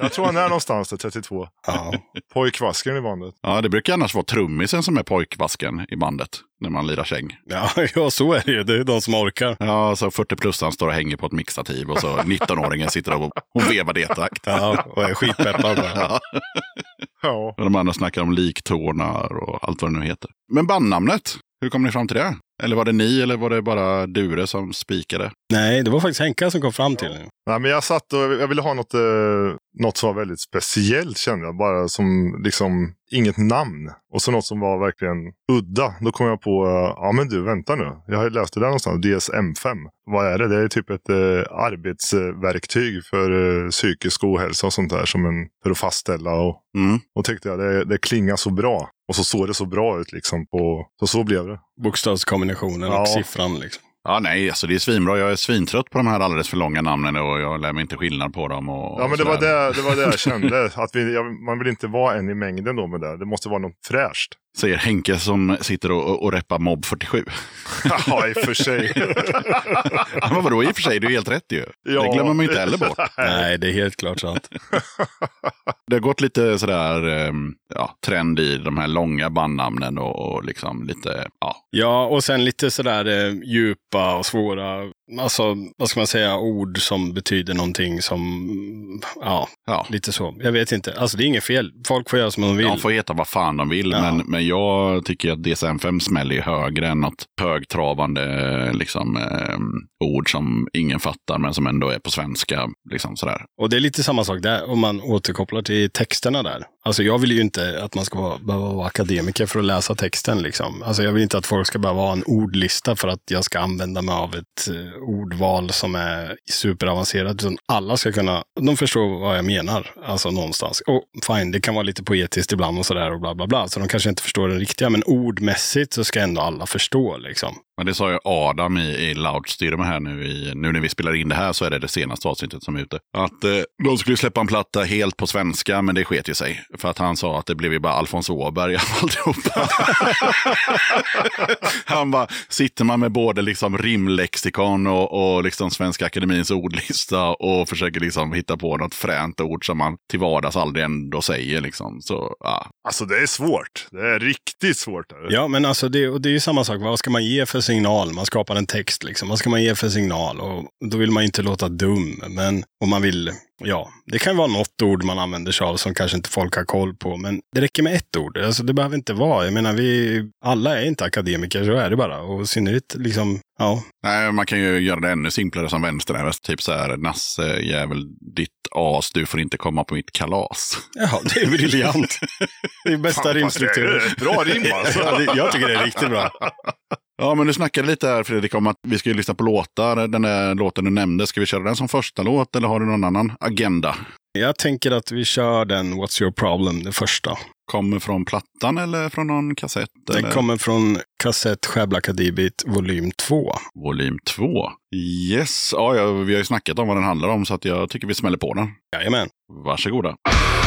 jag tror han är någonstans där, 32. Ja. Pojkvasken i bandet. Ja, det brukar annars vara trummisen som är pojkvasken i bandet när man lirar käng. Ja, ja, så är det ju. Det är de som orkar. Ja, så 40 plus han står och hänger på ett mixtativ och så 19-åringen sitter och, och vevar D-takt. Ja, och är skitpeppad. Ja. Ja. Och de andra snackar om liktårnar och allt vad det nu heter. Men bandnamnet, hur kom ni fram till det? Eller var det ni eller var det bara Dure som spikade? Nej, det var faktiskt Henka som kom fram till det. Nej, men jag satt och jag ville ha något, eh, något som var väldigt speciellt kände jag. Bara som liksom inget namn. Och så något som var verkligen udda. Då kom jag på, eh, ja men du vänta nu. Jag har ju läst det där någonstans. DSM-5. Vad är det? Det är typ ett eh, arbetsverktyg för eh, psykisk ohälsa och sånt där. Som en, för att fastställa. Och, Mm. och tyckte jag det, det klingar så bra. Och så såg det så bra ut liksom. På, så så blev det. Bokstavskombinationen Ja. och siffran. Liksom. Ja, nej, alltså det är svinbra. Jag är svintrött på de här alldeles för långa namnen och jag lär mig inte skillnad på dem. Och, Ja, men och det var det, det var det jag kände. Att vi, jag, man vill inte vara en i mängden då med det. Det måste vara något fräscht. Säger Henke som sitter och, och, och reppar Mob 47. ja, i och för sig. Ja, men vadå, i och för sig, det är helt rätt ju. Ja. Det glömmer man ju inte heller bort. Nej, det är helt klart sant. Det har gått lite sådär ehm, ja, trend i de här långa bandnamnen och, och liksom lite, ja. Ja, och sen lite sådär eh, djupa och svåra alltså, vad ska man säga, ord som betyder någonting som, ja, Ja. lite så. Jag vet inte. Alltså det är inget fel. Folk får göra som de vill. De får heta vad fan de vill, Ja. men, men jag tycker att DSM-5 smäller högre än något högtravande liksom, eh, ord som ingen fattar, men som ändå är på svenska. Liksom sådär. Och det är lite samma sak där, om man återkopplar till texterna där. Alltså jag vill ju inte att man ska vara, behöva vara akademiker för att läsa texten. Liksom. Alltså jag vill inte att folk ska behöva ha en ordlista för att jag ska använda mig av ett eh, ordval som är superavancerat. Utan alla ska kunna, de förstår vad jag menar, alltså någonstans. Och fine, det kan vara lite poetiskt ibland och sådär och bla bla bla. Så de kanske inte förstår det riktiga, men ordmässigt så ska ändå alla förstå liksom. Men det sa ju Adam i, i Loudstyrma här nu, i, nu när vi spelar in det här så är det det senaste avsnittet som är ute. Att eh, de skulle släppa en platta helt på svenska, men det sket ju sig. För att han sa att det blev ju bara Alfons Åberg av alltihopa. han bara, sitter man med både liksom rimlexikon och, och liksom Svenska Akademins ordlista och försöker liksom hitta på något fränt ord som man till vardags aldrig ändå säger. Liksom. Så, ja. Alltså det är svårt. Det är riktigt svårt. Det. Ja, men alltså det, och det är ju samma sak. Vad ska man ge för signal? Man skapar en text liksom. Vad ska man ge för signal? Och då vill man inte låta dum. Men om man vill, ja, det kan vara något ord man använder sig av som kanske inte folk har koll på. Men det räcker med ett ord. Alltså det behöver inte vara. Jag menar, vi alla är inte akademiker, så är det bara. Och i synnerhet liksom, ja. Nej, man kan ju göra det ännu simplare som vänsternäves. Typ så här, Nasse jävel, ditt as, du får inte komma på mitt kalas. Ja, det är briljant. Det är bästa rimstrukturen. Bra rim alltså. Jag tycker det är riktigt bra. Ja, men du snackade lite här Fredrik om att vi ska ju lyssna på låtar. Den där låten du nämnde, ska vi köra den som första låt eller har du någon annan agenda? Jag tänker att vi kör den What's your problem, det första. Kommer från plattan eller från någon kassett? Den eller? kommer från kassett Skäbla Kadibit volym 2. Volym 2. Yes, ja, ja, vi har ju snackat om vad den handlar om så att jag tycker vi smäller på den. Jajamän. Varsågoda. What's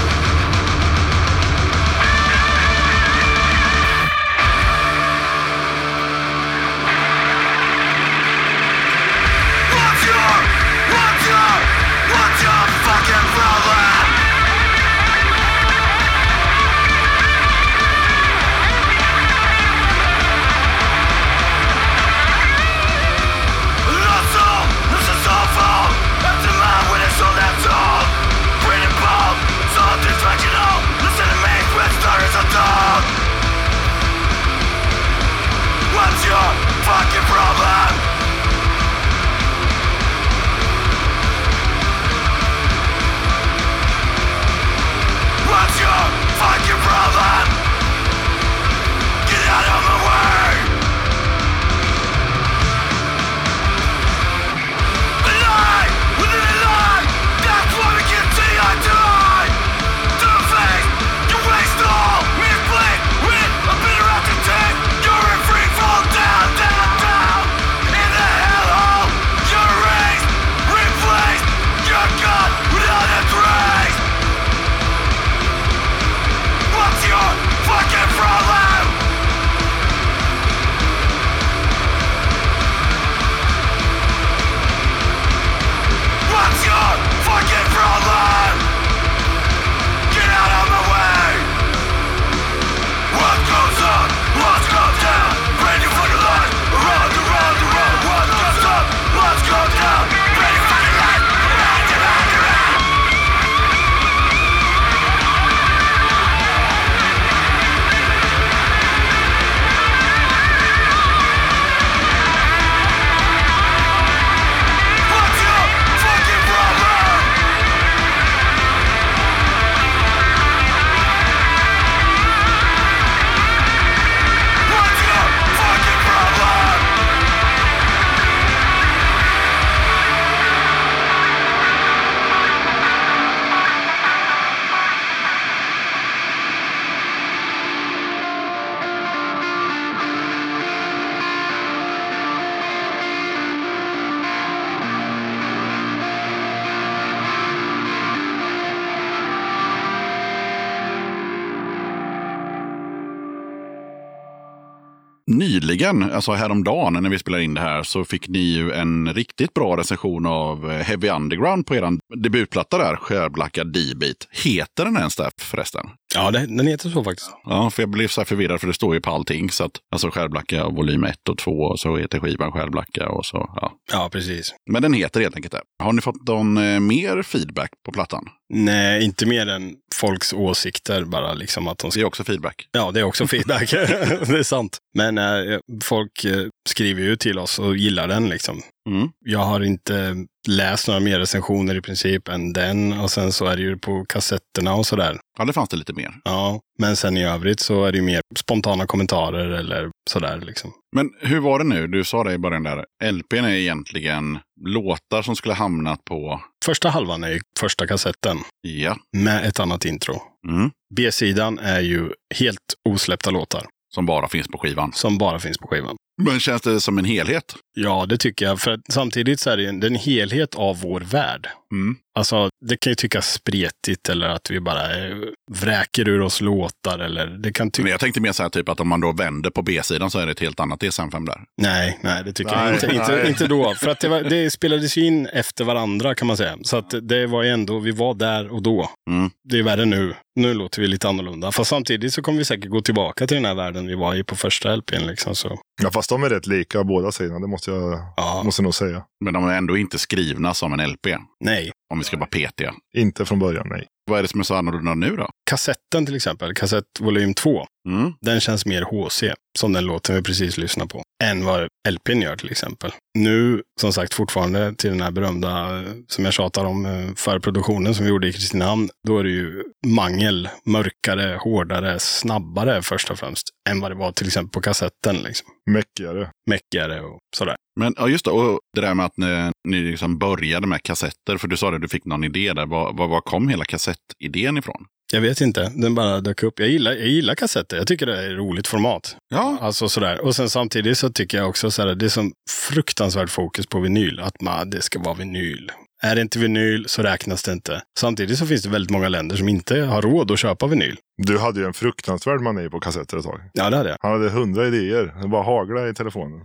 nyligen, alltså häromdagen när vi spelar in det här, så fick ni ju en riktigt bra recension av eh, Heavy Underground på er debutplatta där, Skärblacka D-Beat. Heter den ens där förresten? Ja, det, den heter så faktiskt. Ja, för jag blev så här förvirrad för det står ju på allting. Så att, alltså Skärblacka volym 1 och 2 och så heter skivan Skärblacka och så. Ja. Ja, precis. Men den heter helt enkelt det. Har ni fått någon eh, mer feedback på plattan? Nej, inte mer än folks åsikter bara liksom att de Det ska... är också feedback. Ja, det är också feedback. det är sant. Men eh, folk eh, skriver ju till oss och gillar den liksom. Mm. Jag har inte läst några mer recensioner i princip än den och sen så är det ju på kassetterna och sådär. Ja, det fanns det lite mer. Ja, men sen i övrigt så är det ju mer spontana kommentarer eller sådär liksom. Men hur var det nu? Du sa det i början där. LPn är egentligen låtar som skulle hamnat på... Första halvan är ju första kassetten Ja. med ett annat intro. Mm. B-sidan är ju helt osläppta låtar Som bara finns på skivan. som bara finns på skivan. Men känns det som en helhet? Ja, det tycker jag. För samtidigt så är det en, det är en helhet av vår värld. Mm. Alltså, det kan ju tyckas spretigt eller att vi bara eh, vräker ur oss låtar eller det kan Men tyckas... jag tänkte mer så här typ att om man då vänder på B-sidan så är det ett helt annat DSM-5 där. Nej, nej, det tycker Nej, jag inte, inte. Inte då. För att det, var, det spelades ju in efter varandra kan man säga. Så att det var ju ändå, vi var där och då. Mm. Det är värre nu. Nu låter vi lite annorlunda. Fast samtidigt så kommer vi säkert gå tillbaka till den här världen vi var i på första LPn. Liksom, så. Ja, fast de är rätt lika båda sidorna, det måste jag Ja, måste nog säga. Men de är ändå inte skrivna som en LP. nej. Om vi ska vara petiga. Inte från början, nej. Vad är det som är så annorlunda nu då? Kassetten till exempel, kassett volym 2. Mm. Den känns mer HC, som den låten vi precis lyssnade på, än vad LPn gör till exempel. Nu, som sagt, fortfarande till den här berömda, eh, som jag tjatar om, eh, förproduktionen som vi gjorde i Kristinehamn, då är det ju mangel, mörkare, hårdare, snabbare först och främst, än vad det var till exempel på kassetten. Liksom. Mäckigare. Mäckigare och sådär. Men ja, just det. Och det där med att ni, ni liksom började med kassetter. För du sa det, du fick någon idé där. Var, var, var kom hela kassettidén ifrån? Jag vet inte, den bara dök upp. Jag gillar, jag gillar kassetter, jag tycker det är ett roligt format. Ja. Alltså sådär. Och sen samtidigt så tycker jag också sådär, det är som fruktansvärt fokus på vinyl. Att man, det ska vara vinyl. Är det inte vinyl så räknas det inte. Samtidigt så finns det väldigt många länder som inte har råd att köpa vinyl. Du hade ju en fruktansvärd mani på kassetter ett tag. Ja, det hade jag. Han hade hundra idéer. Det bara hagla i telefonen.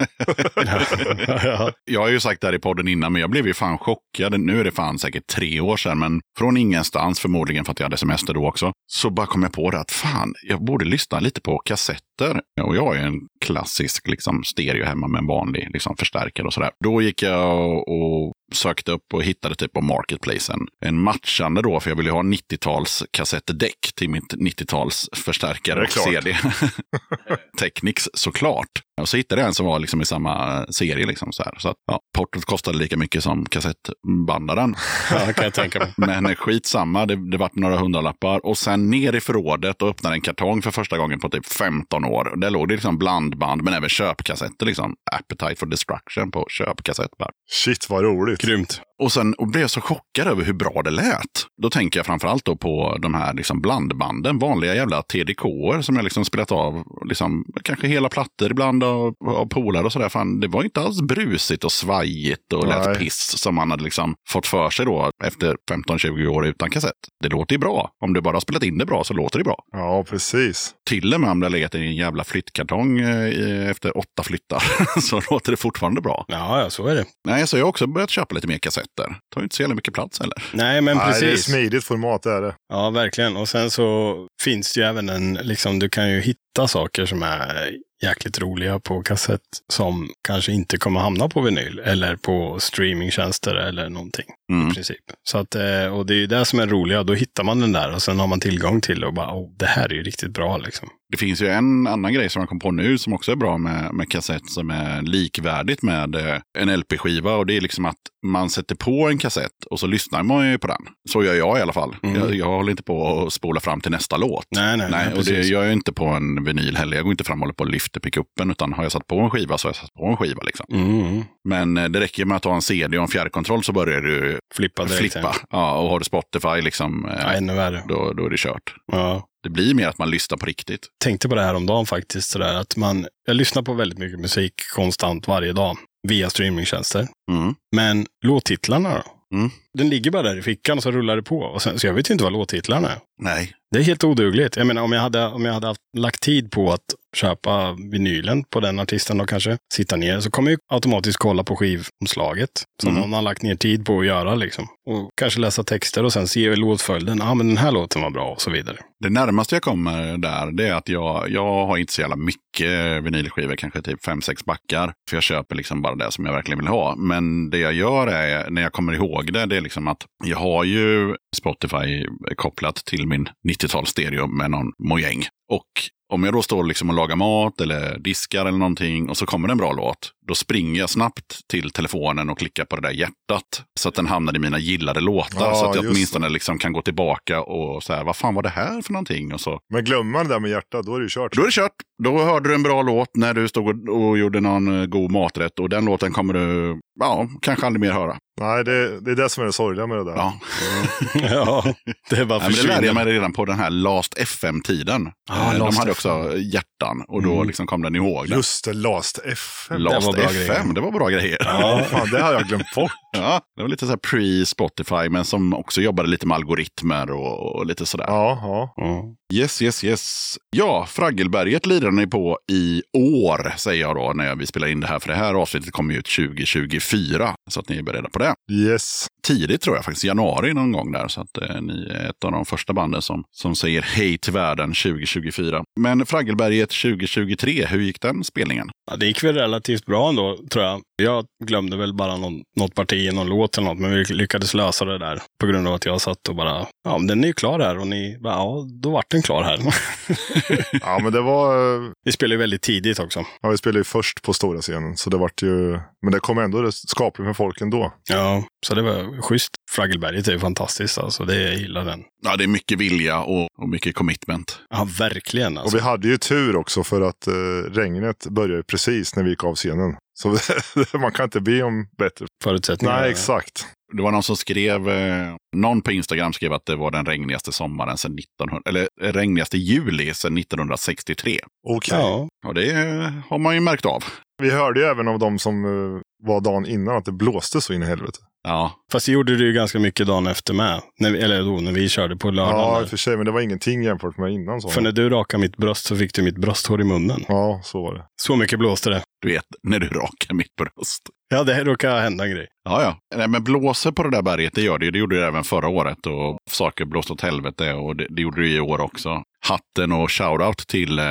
ja. Jag har ju sagt det här i podden innan, men jag blev ju fan chockad. Nu är det fan säkert tre år sedan, men från ingenstans, förmodligen för att jag hade semester då också, så bara kom jag på det att fan, jag borde lyssna lite på kassetter. Och jag har ju en klassisk liksom, stereo hemma med en vanlig liksom, förstärkare och sådär. Då gick jag och, sökte upp och hittade typ på Marketplace en, en matchande då, för jag ville ha 90-tals kassettdäck till mitt 90-tals förstärkare och. CD. Technics såklart. Och så hittade jag en som var liksom i samma serie. Liksom så här. Så att, ja, portot kostade lika mycket som kassettbandaren. ja, kan jag tänka mig. Men skitsamma, det, det vart några hundralappar. Och sen ner i förrådet och öppnade en kartong för första gången på typ 15 år. Och där låg det liksom blandband, men även köpkassetter. Liksom. Appetite for Destruction på köpkassett. Bara. Shit vad roligt. Grymt. Och sen och blev jag så chockad över hur bra det lät. Då tänker jag framförallt då på de här liksom blandbanden, vanliga jävla TDK-er som jag liksom spelat av, liksom, kanske hela plattor ibland av, av polare och sådär. Fan, det var inte alls brusigt och svajigt och lät Nej. piss som man hade liksom fått för sig då efter 15-20 år utan kassett. Det låter ju bra. Om du bara har spelat in det bra så låter det bra. Ja, precis. Till och med om det har legat i en jävla flyttkartong eh, efter åtta flyttar så låter det fortfarande bra. Ja, ja, så är det. Nej, så jag har också börjat köpa lite mer kassetter. Tar ju inte så jävla mycket plats heller. Nej, men Nej, det är precis. smidigt format är det. Ja, verkligen. Och sen så finns det ju även en, liksom, du kan ju hitta saker som är jäkligt roliga på kassett som kanske inte kommer hamna på vinyl eller på streamingtjänster eller någonting Mm. i princip. Så att, eh, och det är ju det som är roliga, då hittar man den där och sen har man tillgång till och bara, oh, det här är ju riktigt bra liksom. Det finns ju en annan grej som jag kom på nu som också är bra med, med kassett som är likvärdigt med eh, en LP-skiva. Och det är liksom att man sätter på en kassett och så lyssnar man ju på den. Så gör jag i alla fall. Mm. Jag, jag håller inte på att spola fram till nästa låt. Nej, nej, nej, och det gör jag inte på en vinyl heller. Jag går inte fram och håller på och lyfter pickuppen. Utan har jag satt på en skiva så har jag satt på en skiva. Liksom. Mm. Men eh, det räcker med att ha en CD och en fjärrkontroll så börjar du Flippa direkt. flippa. Ja, och har du Spotify liksom, eh, Ja, ännu värre. då, då är det kört. Ja. Det blir mer att man lyssnar på riktigt. Tänkte på det här om dagen faktiskt, sådär, att man, jag lyssnar på väldigt mycket musik konstant varje dag via streamingtjänster. Mm. Men låttitlarna då? Mm. Den ligger bara där i fickan och så rullar det på. Och sen, så jag vet ju inte vad låttitlarna är. Nej, Det är helt odugligt. Jag menar om jag hade, om jag hade haft, lagt tid på att köpa vinylen på den artisten då kanske, sitta ner, så kommer jag automatiskt kolla på skivomslaget som Mm. någon har lagt ner tid på att göra liksom. Och kanske läsa texter och sen se låtföljden. Ja, men den här låten var bra och så vidare. Det närmaste jag kommer där, det är att jag, jag har inte så jävla mycket vinylskivor, kanske typ fem sex backar. För jag köper liksom bara det som jag verkligen vill ha. Men det jag gör är, när jag kommer ihåg det, det är liksom att jag har ju Spotify kopplat till min 90-tals-stereo med någon mojäng. Och om jag då står liksom och lagar mat eller diskar eller någonting och så kommer det en bra låt, då springer jag snabbt till telefonen och klickar på det där hjärtat. Så att den hamnar i mina gillade låtar. Ja, så att jag åtminstone liksom kan gå tillbaka och så här, vad fan var det här för någonting? Och så Men glömmer man det där med hjärtat, då är det ju kört. då är det kört. Då hörde du en bra låt när du stod och, och gjorde någon eh, god maträtt. Och den låten kommer du, ja, kanske aldrig mer höra. Nej, det, det är det som är det sorgliga med det där. Ja. ja, det bara Nej, men det lärde jag mig redan på den här Last FM-tiden. Ah, De Last hade FM. också hjärtan och då Mm. liksom kom den ihåg. Den. Just det, Last FM. Last Det var bra FM, grejer. det var bra grejer. Ja, fan, det har jag glömt bort. Ja, det var lite så här pre-Spotify, men som också jobbade lite med algoritmer och, och lite sådär. Ja, ja. Ja. Yes, yes, yes. Ja, Fraggelberget lirar ni på i år, säger jag då, när vi spelar in det här. För det här avsnittet kommer ju ut 2024, så att ni är beredda på det. Yes. Tidigt tror jag faktiskt, januari någon gång där. Så att eh, ni är ett av de första banden som, som säger hej till världen 2024. Men Fraggelberget 2023, hur gick den spelningen? Ja, det gick väl relativt bra ändå, tror jag. Jag glömde väl bara någon, något parti i någon låt eller något, men vi lyckades lösa det där på grund av att jag satt och bara, ja, men den är ju klar här och ni bara, ja, då vart den klar här. Ja, men det var... eh, vi spelade ju väldigt tidigt också. Ja, vi spelade ju först på stora scenen, så det vart ju... Men det kom ändå skapligt med folk ändå. Ja, så det var schysst. Fraggelberget är ju fantastiskt, alltså. Det, jag gillar den. Ja, det är mycket vilja och, och mycket commitment. Ja, verkligen. Och Alltså. vi hade ju tur också för att eh, regnet började precis när vi gick av scenen. Så man kan inte be om bättre. Förutsättningar. Nej, exakt. Det var någon som skrev, eh, någon på Instagram skrev att det var den regnigaste sommaren sedan 1900, eller eh, regnigaste juli sedan 1963. Okej. Ja, Och det eh, har man ju märkt av. Vi hörde ju även av de som eh, var dagen innan att det blåste så in i helvete. Ja, fast det gjorde du ju ganska mycket dagen efter med. När vi, eller då, när vi körde på lördagen. Ja, i och för sig, men det var ingenting jämfört med innan. Så. För när du rakade mitt bröst så fick du mitt brösthår i munnen. Ja, så var det. Så mycket blåste det. du vet, när du rakar mitt bröst. Ja, det råkade hända en grej. Ja, ja. Nej, men blåser på det där berget, det gör det ju. Det gjorde det även förra året. Och saker blåste åt helvete och det, det gjorde det i år också. Hatten och shoutout till eh,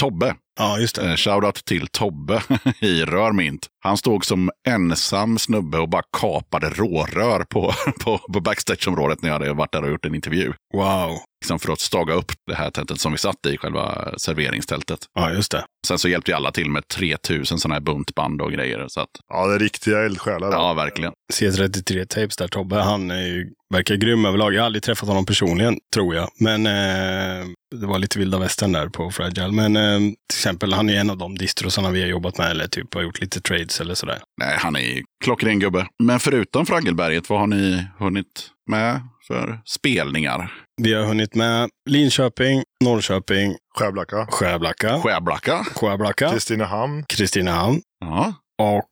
Tobbe. Ja, just det. Eh, shoutout till Tobbe i Rörmint. Han stod som ensam snubbe och bara kapade rårör på, på, på backstageområdet när jag hade varit där och gjort en intervju. Wow. Liksom för att staga upp det här tältet som vi satt i, själva serveringstältet. Ja, just det. Sen så hjälpte ju alla till med 3000 sådana här buntband och grejer. Så att, Ja, det är riktiga eldsjälar. ja, verkligen. C33 Tapes där, Tobbe, han är ju, verkar grym överlag. Jag har aldrig träffat honom personligen, tror jag. Men eh, det var lite vilda västern där på Fragile. Men eh, till exempel, han är en av de distrosarna vi har jobbat med eller typ har gjort lite trades eller sådär. Nej, han är klockren gubbe. Men förutom Fraggelberget, vad har ni hunnit med för spelningar? Vi har hunnit med Linköping, Norrköping, Skärblacka. Skärblacka, Skärblacka. Skärblacka, Kristinehamn. Kristinehamn Ja. och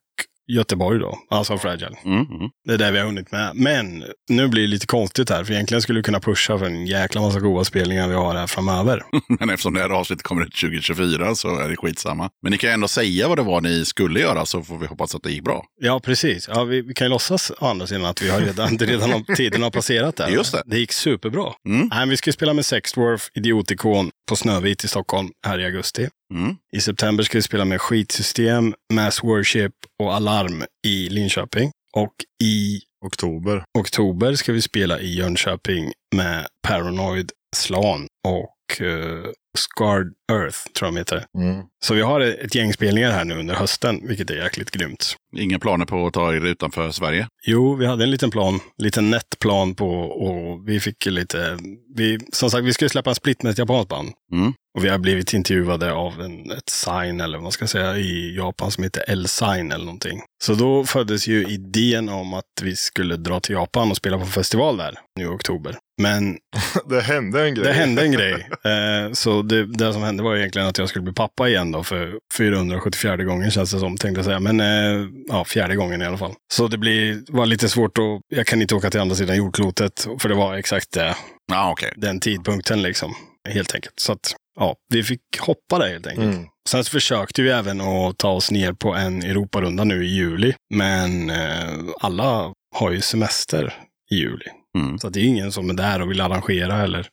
Göteborg då, alltså Fragile. Mm, mm. Det är det vi har hunnit med. Men nu blir det lite konstigt här, för egentligen skulle vi kunna pusha för en jäkla massa goda spelningar vi har här framöver. Men eftersom det här avsnittet kommer ut 2024 så är det skitsamma. Men ni kan ändå säga vad det var ni skulle göra så får vi hoppas att det gick bra. Ja, precis. Ja, vi, vi kan ju låtsas å andra sidan att vi har redan, redan har, tiden har passerat där. Just det. Det gick superbra. Mm. Nej, vi ska spela med Sexdwarf, Idiotikon på Snövit i Stockholm här i augusti. Mm. I september ska vi spela med Skitsystem, Mass Worship och Alarm i Linköping. Och i Oktober. oktober ska vi spela i Jönköping med Paranoid, Slan och uh, Scarred Earth, tror jag de heter. Mm. Så vi har ett gäng spelningar här nu under hösten, vilket är jäkligt grymt. Inga planer på att ta er utanför Sverige? Jo, vi hade en liten plan, liten nätplan på och vi fick lite, vi, som sagt, vi skulle släppa en split med ett japanskt band. Mm. Och vi har blivit intervjuade av en, ett sign, eller vad man ska säga, i Japan som heter L-sign eller någonting. Så då föddes ju idén om att vi skulle dra till Japan och spela på festival där nu i oktober. Men Det hände en grej. det hände en grej. Eh, så det, det som hände var egentligen att jag skulle bli pappa igen då för 474 gången känns det som, tänkte jag säga. Men eh, ja, fjärde gången i alla fall. Så det blir, var lite svårt att, jag kan inte åka till andra sidan jordklotet, för det var exakt det, Ja, okej. den tidpunkten liksom. Helt enkelt. Så att ja, vi fick hoppa det helt enkelt. Mm. Sen så försökte vi även att ta oss ner på en Europarunda nu i juli. Men eh, alla har ju semester i juli. Mm. Så att det är ingen som är där och vill arrangera eller.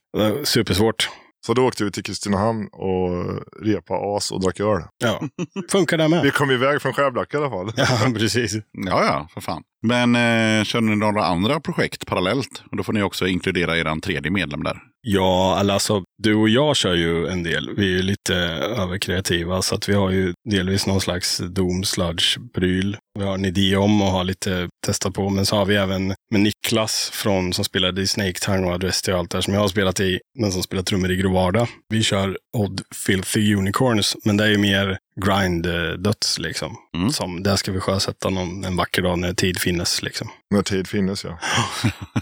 Supersvårt. Så då åkte vi till Kristinehamn och repa as och drack öl. Ja, funkar det med? Vi kom iväg från Skärblacka i alla fall. Ja, precis. Ja, ja, för fan. Men eh, kör ni några andra projekt parallellt? Och då får ni också inkludera er tredje medlem där. Ja, eller alltså du och jag kör ju en del. Vi är ju lite överkreativa så att vi har ju delvis någon slags Doom Sludge-pryl. Vi har en idé om och har lite testat på. Men så har vi även med Niklas från, som spelade i Snake Tongue och Adresti och allt där som jag har spelat i, men som spelar trummor i Grovarda. Vi kör Odd Filthy Unicorns, men det är ju mer grind-döds liksom. Mm. Som, där ska vi sjösätta någon, en vacker dag när tid finnes liksom. När tid finnes ja.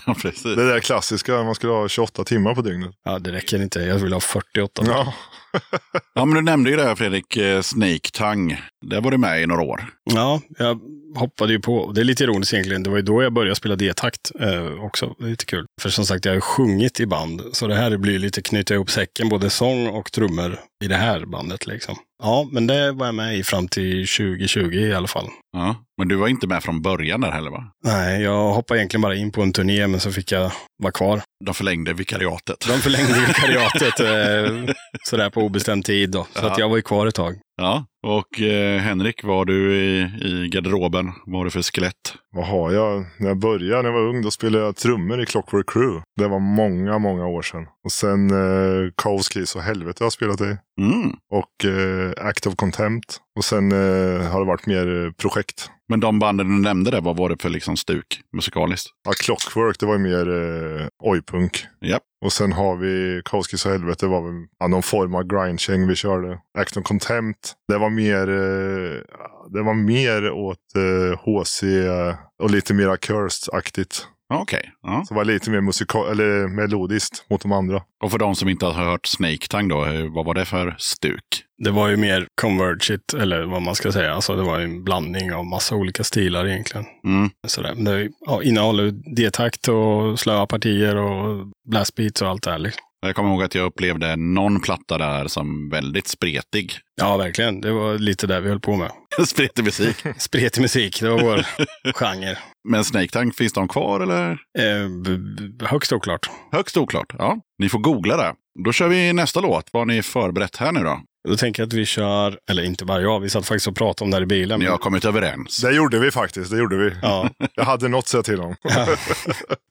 Precis. Det där klassiska, man skulle ha 28 timmar på dygnet. Ja, det räcker inte. Jag vill ha 48. Ja, Ja, men du nämnde ju det här Fredrik, eh, Snake Tongue. Där var du med i några år. Ja, jag hoppade ju på. Det är lite ironiskt egentligen. Det var ju då jag började spela D-takt eh, också. Det är lite kul. För som sagt, jag har ju sjungit i band. Så det här blir lite knyta ihop säcken, både sång och trummor i det här bandet liksom. Ja, men det var jag med i fram till 2020 i alla fall. Ja. Men du var inte med från början där heller va? Nej, jag hoppade egentligen bara in på en turné, men så fick jag vara kvar. De förlängde vikariatet. De förlängde vikariatet eh, sådär på obestämd tid då. Så Ja. att jag var ju kvar ett tag. Ja, och eh, Henrik, var du i, i garderoben? Vad var du för skelett? vad har jag? När jag började, när jag var ung, då spelade jag trummor i Clockwork Crew. Det var många, många år sedan. Och sen eh, Kaos, Kris och Helvete har jag spelat i. Mm. Och eh, Act of Contempt. Och sen eh, har det varit mer eh, projekt. Men de banden du nämnde där, vad var det för liksom stuk musikaliskt? Ja, Clockwork, det var ju mer eh, ojpunk. Japp. Och sen har vi Kaos, Kris och Helvete, var väl ja, någon form av grindkäng vi körde. Act of Contempt, det var mer, eh, det var mer åt eh, HC och lite mer Cursed-aktigt. Ja, Okej. Ja. Så det var lite mer musikal eller melodiskt mot de andra. Och för de som inte har hört Snake Tongue då, eh, vad var det för stuk? Det var ju mer convergit, eller vad man ska säga. Alltså det var ju en blandning av massa olika stilar egentligen. Mm. Sådär. Men det ja, innehåller ju D-takt och slöa partier och blastbeats och allt det här. Liksom. Jag kommer ihåg att jag upplevde någon platta där som väldigt spretig. Ja, verkligen. Det var lite där vi höll på med. spretig musik. Spretig musik, det var vår genre. Men Snake Tongue, finns de kvar eller? Eh, högst oklart. Högst oklart. Ja, ni får googla det. Då kör vi nästa låt. Vad har ni förberett här nu då? Då tänker jag att vi kör, eller inte bara jag, vi satt faktiskt och pratade om det här i bilen. Ni har kommit överens. Det gjorde vi faktiskt, det gjorde vi. Ja. Jag hade något att säga till om.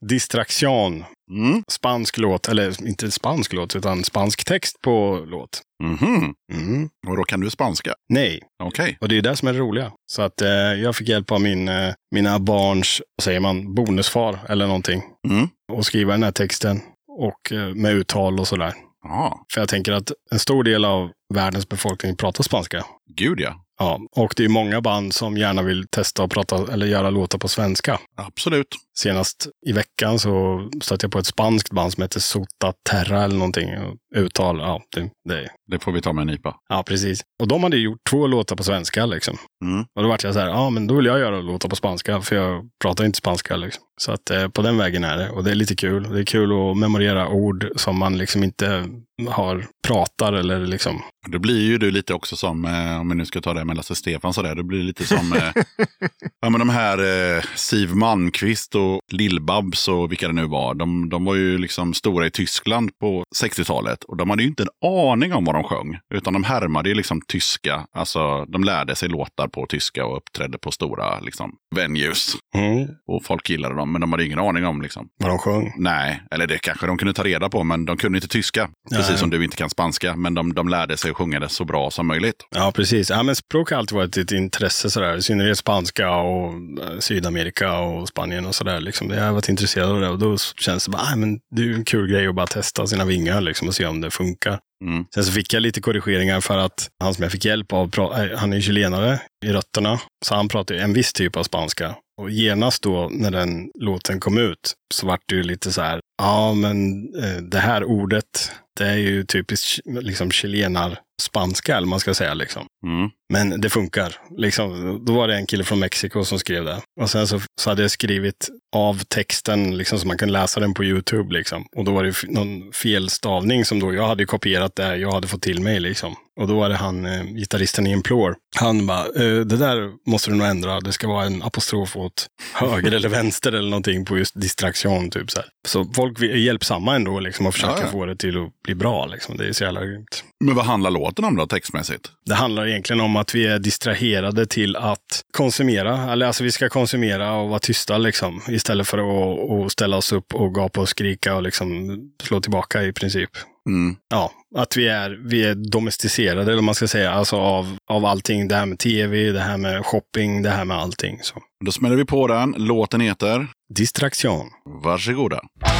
Distraktion. Mm. Spansk låt, eller inte spansk låt, utan spansk text på låt. Mhm. Mm. Och då kan du spanska? Nej, Okej. och det är det som är det roliga. Så att eh, jag fick hjälp av min, eh, mina barns, vad säger man, bonusfar eller någonting. Mm. Och skriva den här texten. Och eh, med uttal och sådär. Ja, För jag tänker att en stor del av världens befolkning pratar spanska. gud ja. Ja, och det är många band som gärna vill testa att prata eller göra låtar på svenska. Absolut. Senast i veckan så stötte jag på ett spanskt band som heter Sota Terra eller någonting. Och Uttal, ja, det, det, Det får vi ta med en nypa. ja, precis. Och de hade gjort två låtar på svenska liksom. Mm. Och då vart jag så här, ja men då vill jag göra låtar på spanska, för jag pratar inte spanska liksom. Så att eh, på den vägen är det. Och det är lite kul. Det är kul att memorera ord som man liksom inte har, pratar eller liksom. Det blir ju du lite också som, eh, om vi nu ska ta det med Lasse Stefan sådär, det blir lite som eh, ja, men de här eh, Siv Malmqvist och Lill-Babs och vilka det nu var. De, de var ju liksom stora i Tyskland på 60-talet och de hade ju inte en aning om vad de sjöng. Utan de härmade ju liksom tyska, alltså de lärde sig låtar på tyska och uppträdde på stora liksom, venues. Mm. Och folk gillade dem, men de hade ingen aning om liksom. Vad de sjöng. Nej, eller det kanske de kunde ta reda på, men de kunde inte tyska. Precis Nej. som du inte kan spanska, men de, de lärde sig sjunga det så bra som möjligt. Ja, precis. Ja, men språk har alltid varit ett intresse sådär. I synnerhet spanska och eh, Sydamerika och Spanien och sådär. Liksom. Jag har varit intresserad av det och då känns det bara, ah, men det är ju en kul grej att bara testa sina vingar liksom, och se om det funkar. Mm. Sen så fick jag lite korrigeringar för att han som jag fick hjälp av, eh, han är chilenare i rötterna. Så han pratar en viss typ av spanska. Och genast då när den låten kom ut så vart det ju lite så här, ja men eh, det här ordet, det är ju typiskt liksom chilenar-spanska, eller man ska säga. Liksom. Mm. Men det funkar. Liksom, då var det en kille från Mexiko som skrev det. Och sen så, så hade jag skrivit av texten liksom, så man kunde läsa den på YouTube. Liksom. Och då var det någon felstavning som då jag hade kopierat det jag hade fått till mig. Liksom. Och då var det han, eh, gitarristen i Implore. Han bara, eh, det där måste du nog ändra. Det ska vara en apostrof åt höger eller vänster eller någonting på just distraktion. Typ, så, här. så folk är hjälpsamma ändå liksom, och försöker Ja, ja. få det till att bli bra. Liksom. Det är så jävla grymt. Men vad handlar låten om då textmässigt? Det handlar egentligen om att vi är distraherade till att konsumera. Eller alltså vi ska konsumera och vara tysta liksom. Istället för att, att ställa oss upp och gapa och skrika och liksom slå tillbaka i princip. Mm. Ja, att vi är, vi är domesticerade, eller man ska säga, alltså av, av allting. Det här med tv, det här med shopping, det här med allting. Så. Då smäller vi på den. Låten heter Distraktion. Varsågoda. Då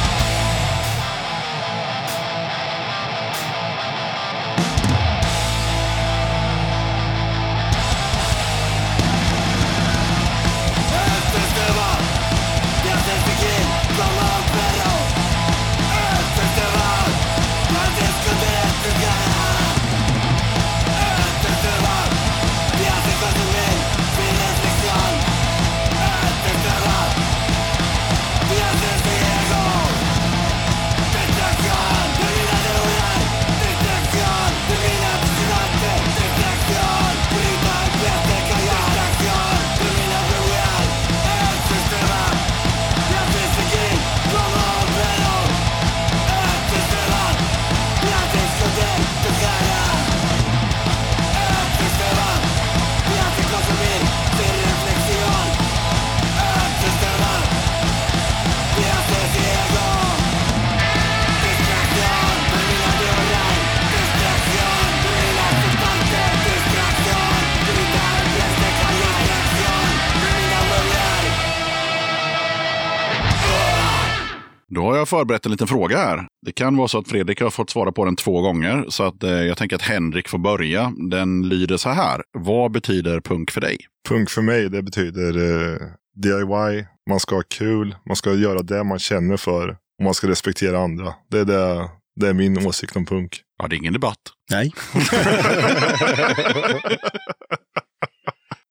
förberett en liten fråga här. Det kan vara så att Fredrik har fått svara på den två gånger. Så att, eh, jag tänker att Henrik får börja. Den lyder så här. Vad betyder punk för dig? Punk för mig, det betyder eh, DIY. Man ska ha kul, man ska göra det man känner för och man ska respektera andra. Det är, det, det är min åsikt om punk. Ja, det är ingen debatt. Nej.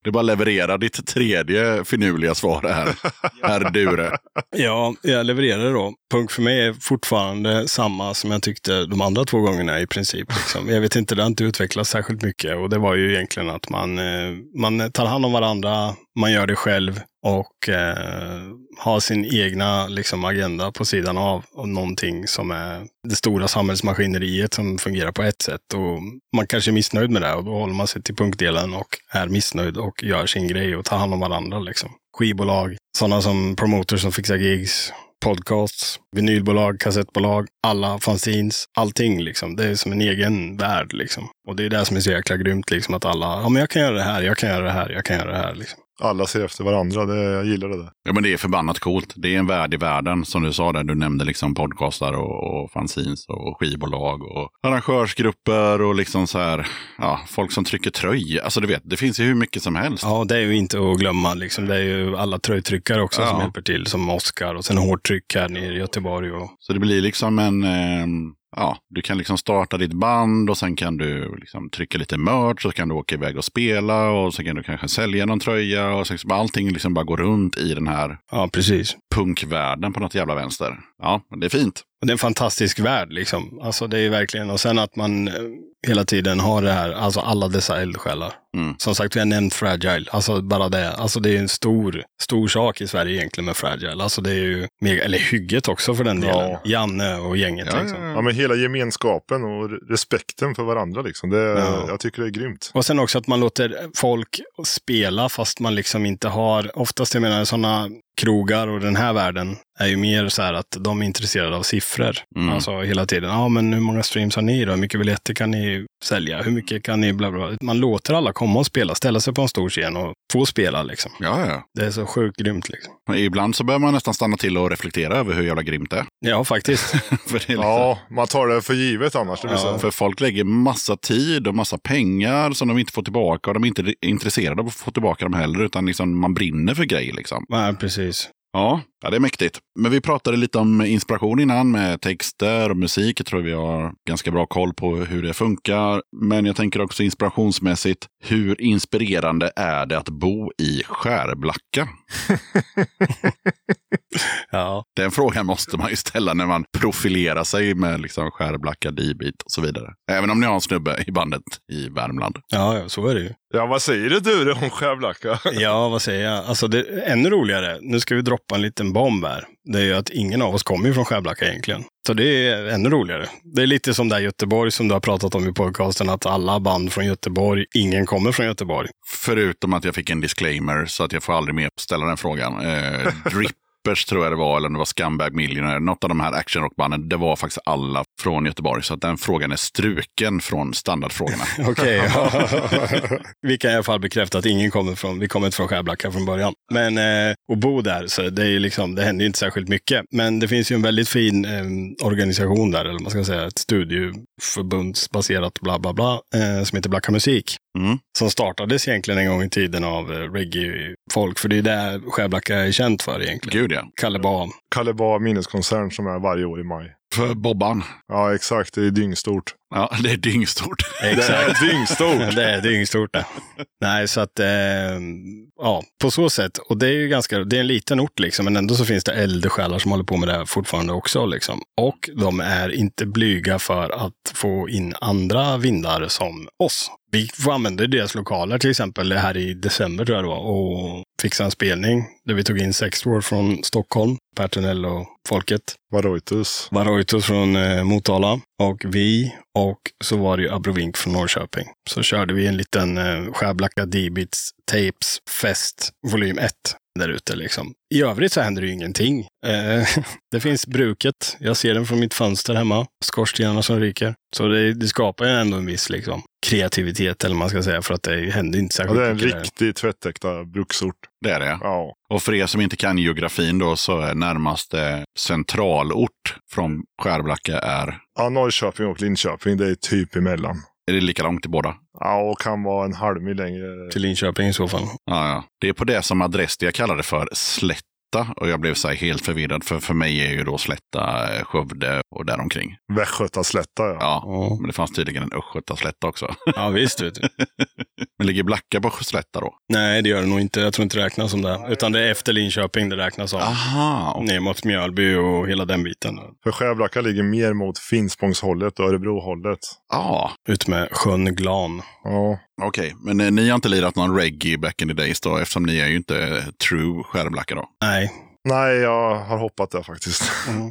Det är bara att leverera ditt tredje finurliga svar här. Herr Dure. Ja, jag levererade då. Punk för mig är fortfarande samma som jag tyckte de andra två gångerna i princip. Liksom. Jag vet inte, det har inte utvecklats särskilt mycket och det var ju egentligen att man, eh, man tar hand om varandra, man gör det själv och eh, har sin egna liksom, agenda på sidan av och någonting som är det stora samhällsmaskineriet som fungerar på ett sätt. Och man kanske är missnöjd med det och då håller man sig till punkdelen och är missnöjd och gör sin grej och tar hand om varandra. Liksom. Skivbolag, sådana som promoters som fixar gigs, podcasts, vinylbolag, kassettbolag, alla fanzines, allting liksom. Det är som en egen värld liksom. Och det är det som är så jäkla grymt liksom att alla, ja men jag kan göra det här, jag kan göra det här, jag kan göra det här liksom. Alla ser efter varandra, det, jag gillar det där. Ja, men det är förbannat coolt. Det är en värld i världen, som du sa där. Du nämnde liksom podcastar och, och fanzines och skivbolag och arrangörsgrupper och liksom så här, ja, folk som trycker tröj. Alltså du vet, det finns ju hur mycket som helst. Ja, det är ju inte att glömma liksom. Det är ju alla tröjtryckare också som Ja. hjälper till, som Oscar och sen hårdtryck här nere i Göteborg. Och, Så det blir liksom en, ehm, ja, du kan liksom starta ditt band och sen kan du liksom trycka lite merch och så kan du åka iväg och spela och så kan du kanske sälja någon tröja och så liksom allting liksom bara går runt i den här ja, precis punkvärlden på något jävla vänster. Ja, men det är fint. Det är en fantastisk värld liksom. Alltså det är verkligen, och sen att man eh, hela tiden har det här, alltså alla dessa eldsjälar. Mm. Som sagt, vi har nämnt Fragile, alltså bara det. Alltså det är en stor, stor sak i Sverige egentligen med Fragile. Alltså det är ju, mega, eller Hygget också för den delen. Ja. Janne och gänget Ja, liksom. ja, Ja, men hela gemenskapen och respekten för varandra liksom. Det, Ja. Jag tycker det är grymt. Och sen också att man låter folk spela fast man liksom inte har, oftast jag menar sådana krogar och den här världen är ju mer så här att de är intresserade av siffror. Mm. Alltså hela tiden, ja men hur många streams har ni då? Hur mycket biljetter kan ni sälja? Hur mycket kan ni bla bla? Man låter alla komma och spela, ställa sig på en stor scen och få spela liksom. Ja, ja. Det är så sjukt grymt liksom. Men Ibland så behöver man nästan stanna till och reflektera över hur jävla grymt det är. Ja, faktiskt. För, det är liksom, Ja, man tar det för givet annars. Det så. för folk lägger massa tid och massa pengar som de inte får tillbaka. Och de är inte intresserade av att få tillbaka dem heller. Utan liksom man brinner för grejer. Liksom. ja, precis. Ja, ja, det är mäktigt. Men vi pratade lite om inspiration innan med texter och musik. Jag tror vi har ganska bra koll på hur det funkar. Men jag tänker också inspirationsmässigt, hur inspirerande är det att bo i Skärblacka? Ja, Den frågan måste man ju ställa när man profilerar sig med liksom Skärblacka, D-beat och så vidare. Även om ni har en snubbe i bandet i Värmland. ja, så är det ju. Ja, vad säger du du om Skärblacka? Ja, vad säger jag? Alltså, det är ännu roligare. Nu ska vi droppa en liten bomb här. Det är ju att ingen av oss kommer ju från Skärblacka egentligen. Så det är ännu roligare. Det är lite som där Göteborg som du har pratat om i podcasten, att alla band från Göteborg, ingen kommer från Göteborg. Förutom att jag fick en disclaimer så att jag får aldrig mer ställa den frågan. Eh, Drippers tror jag det var, eller om det var Scumbag Millionaire. Något av de här actionrockbanden, det var faktiskt alla från Göteborg. Så att den frågan är struken från standardfrågorna. Okej, vi kan i alla fall bekräfta att ingen kommer från, vi kommer inte från Skärblacka från början. Men eh, att bo där, så det, är liksom, det händer ju inte särskilt mycket. Men det finns ju en väldigt fin eh, organisation där, eller vad man ska säga, ett studieförbundsbaserat bla bla bla, eh, som heter Blacka Musik. Mm. Som startades egentligen en gång i tiden av eh, reggae-folk, för det är det Skärblacka är känt för egentligen. Gud ja. Kalle Ba. Kalle Ba minneskonsert som är varje år i maj. För Bobban. Ja, exakt. Det är dyngstort. Ja, det är dyngstort. Det är dyngstort. det är dyngstort det. Nej, så att, eh, ja, på så sätt. Och det är ju ganska, det är en liten ort liksom, men ändå så finns det eldsjälar som håller på med det här fortfarande också liksom. Och de är inte blyga för att få in andra vindar som oss. Vi får använda deras lokaler till exempel här i december tror jag det var och fixa en spelning där vi tog in Sextwar från Stockholm, Pertonell och folket. Varoitus. Varoitos från eh, Motala och vi och så var det ju Abrovink från Norrköping. Så körde vi en liten eh, Skärblacka D-Beats Tapes Fest volym 1 där ute liksom. I övrigt så händer det ju ingenting. Eh, det finns bruket. Jag ser den från mitt fönster hemma. Skorstenarna som ryker. Så det, det skapar ju ändå en viss liksom, kreativitet eller man ska säga för att det händer inte Ja, särskilt det är en mycket riktig tvättäkta bruksort. Det är det. Ja. Och för er som inte kan geografin då så är närmaste centralort från Skärblacka är, ja, Norrköping och Linköping, det är typ emellan. är det lika långt till båda? Ja, och kan vara en halv mil längre. Till Linköping i så fall. Ja, ja. Det är på det som Adrestia kallade för Slätta. Och jag blev så här helt förvirrad. För för mig är ju då Slätta eh, Skövde och däromkring. Västgötaslätta, ja. Ja, Ja, men det fanns tydligen en Östgötaslätta också. ja visst vet du. Men ligger Blacka på Slätta då? Nej, det gör det nog inte. Jag tror inte det räknas som det. Utan det är efter Linköping det räknas som. Aha. Ner mot Mjölby och hela den biten. För Skärblacka ligger mer mot Finspångshållet och Örebrohållet. Ja, Ut med sjön Glan. Ja, okej. Men eh, ni har inte lirat någon reggae back in the days då? Eftersom ni är ju inte true Skärblacka då. Nej. nej, jag har hoppat där faktiskt. Mm.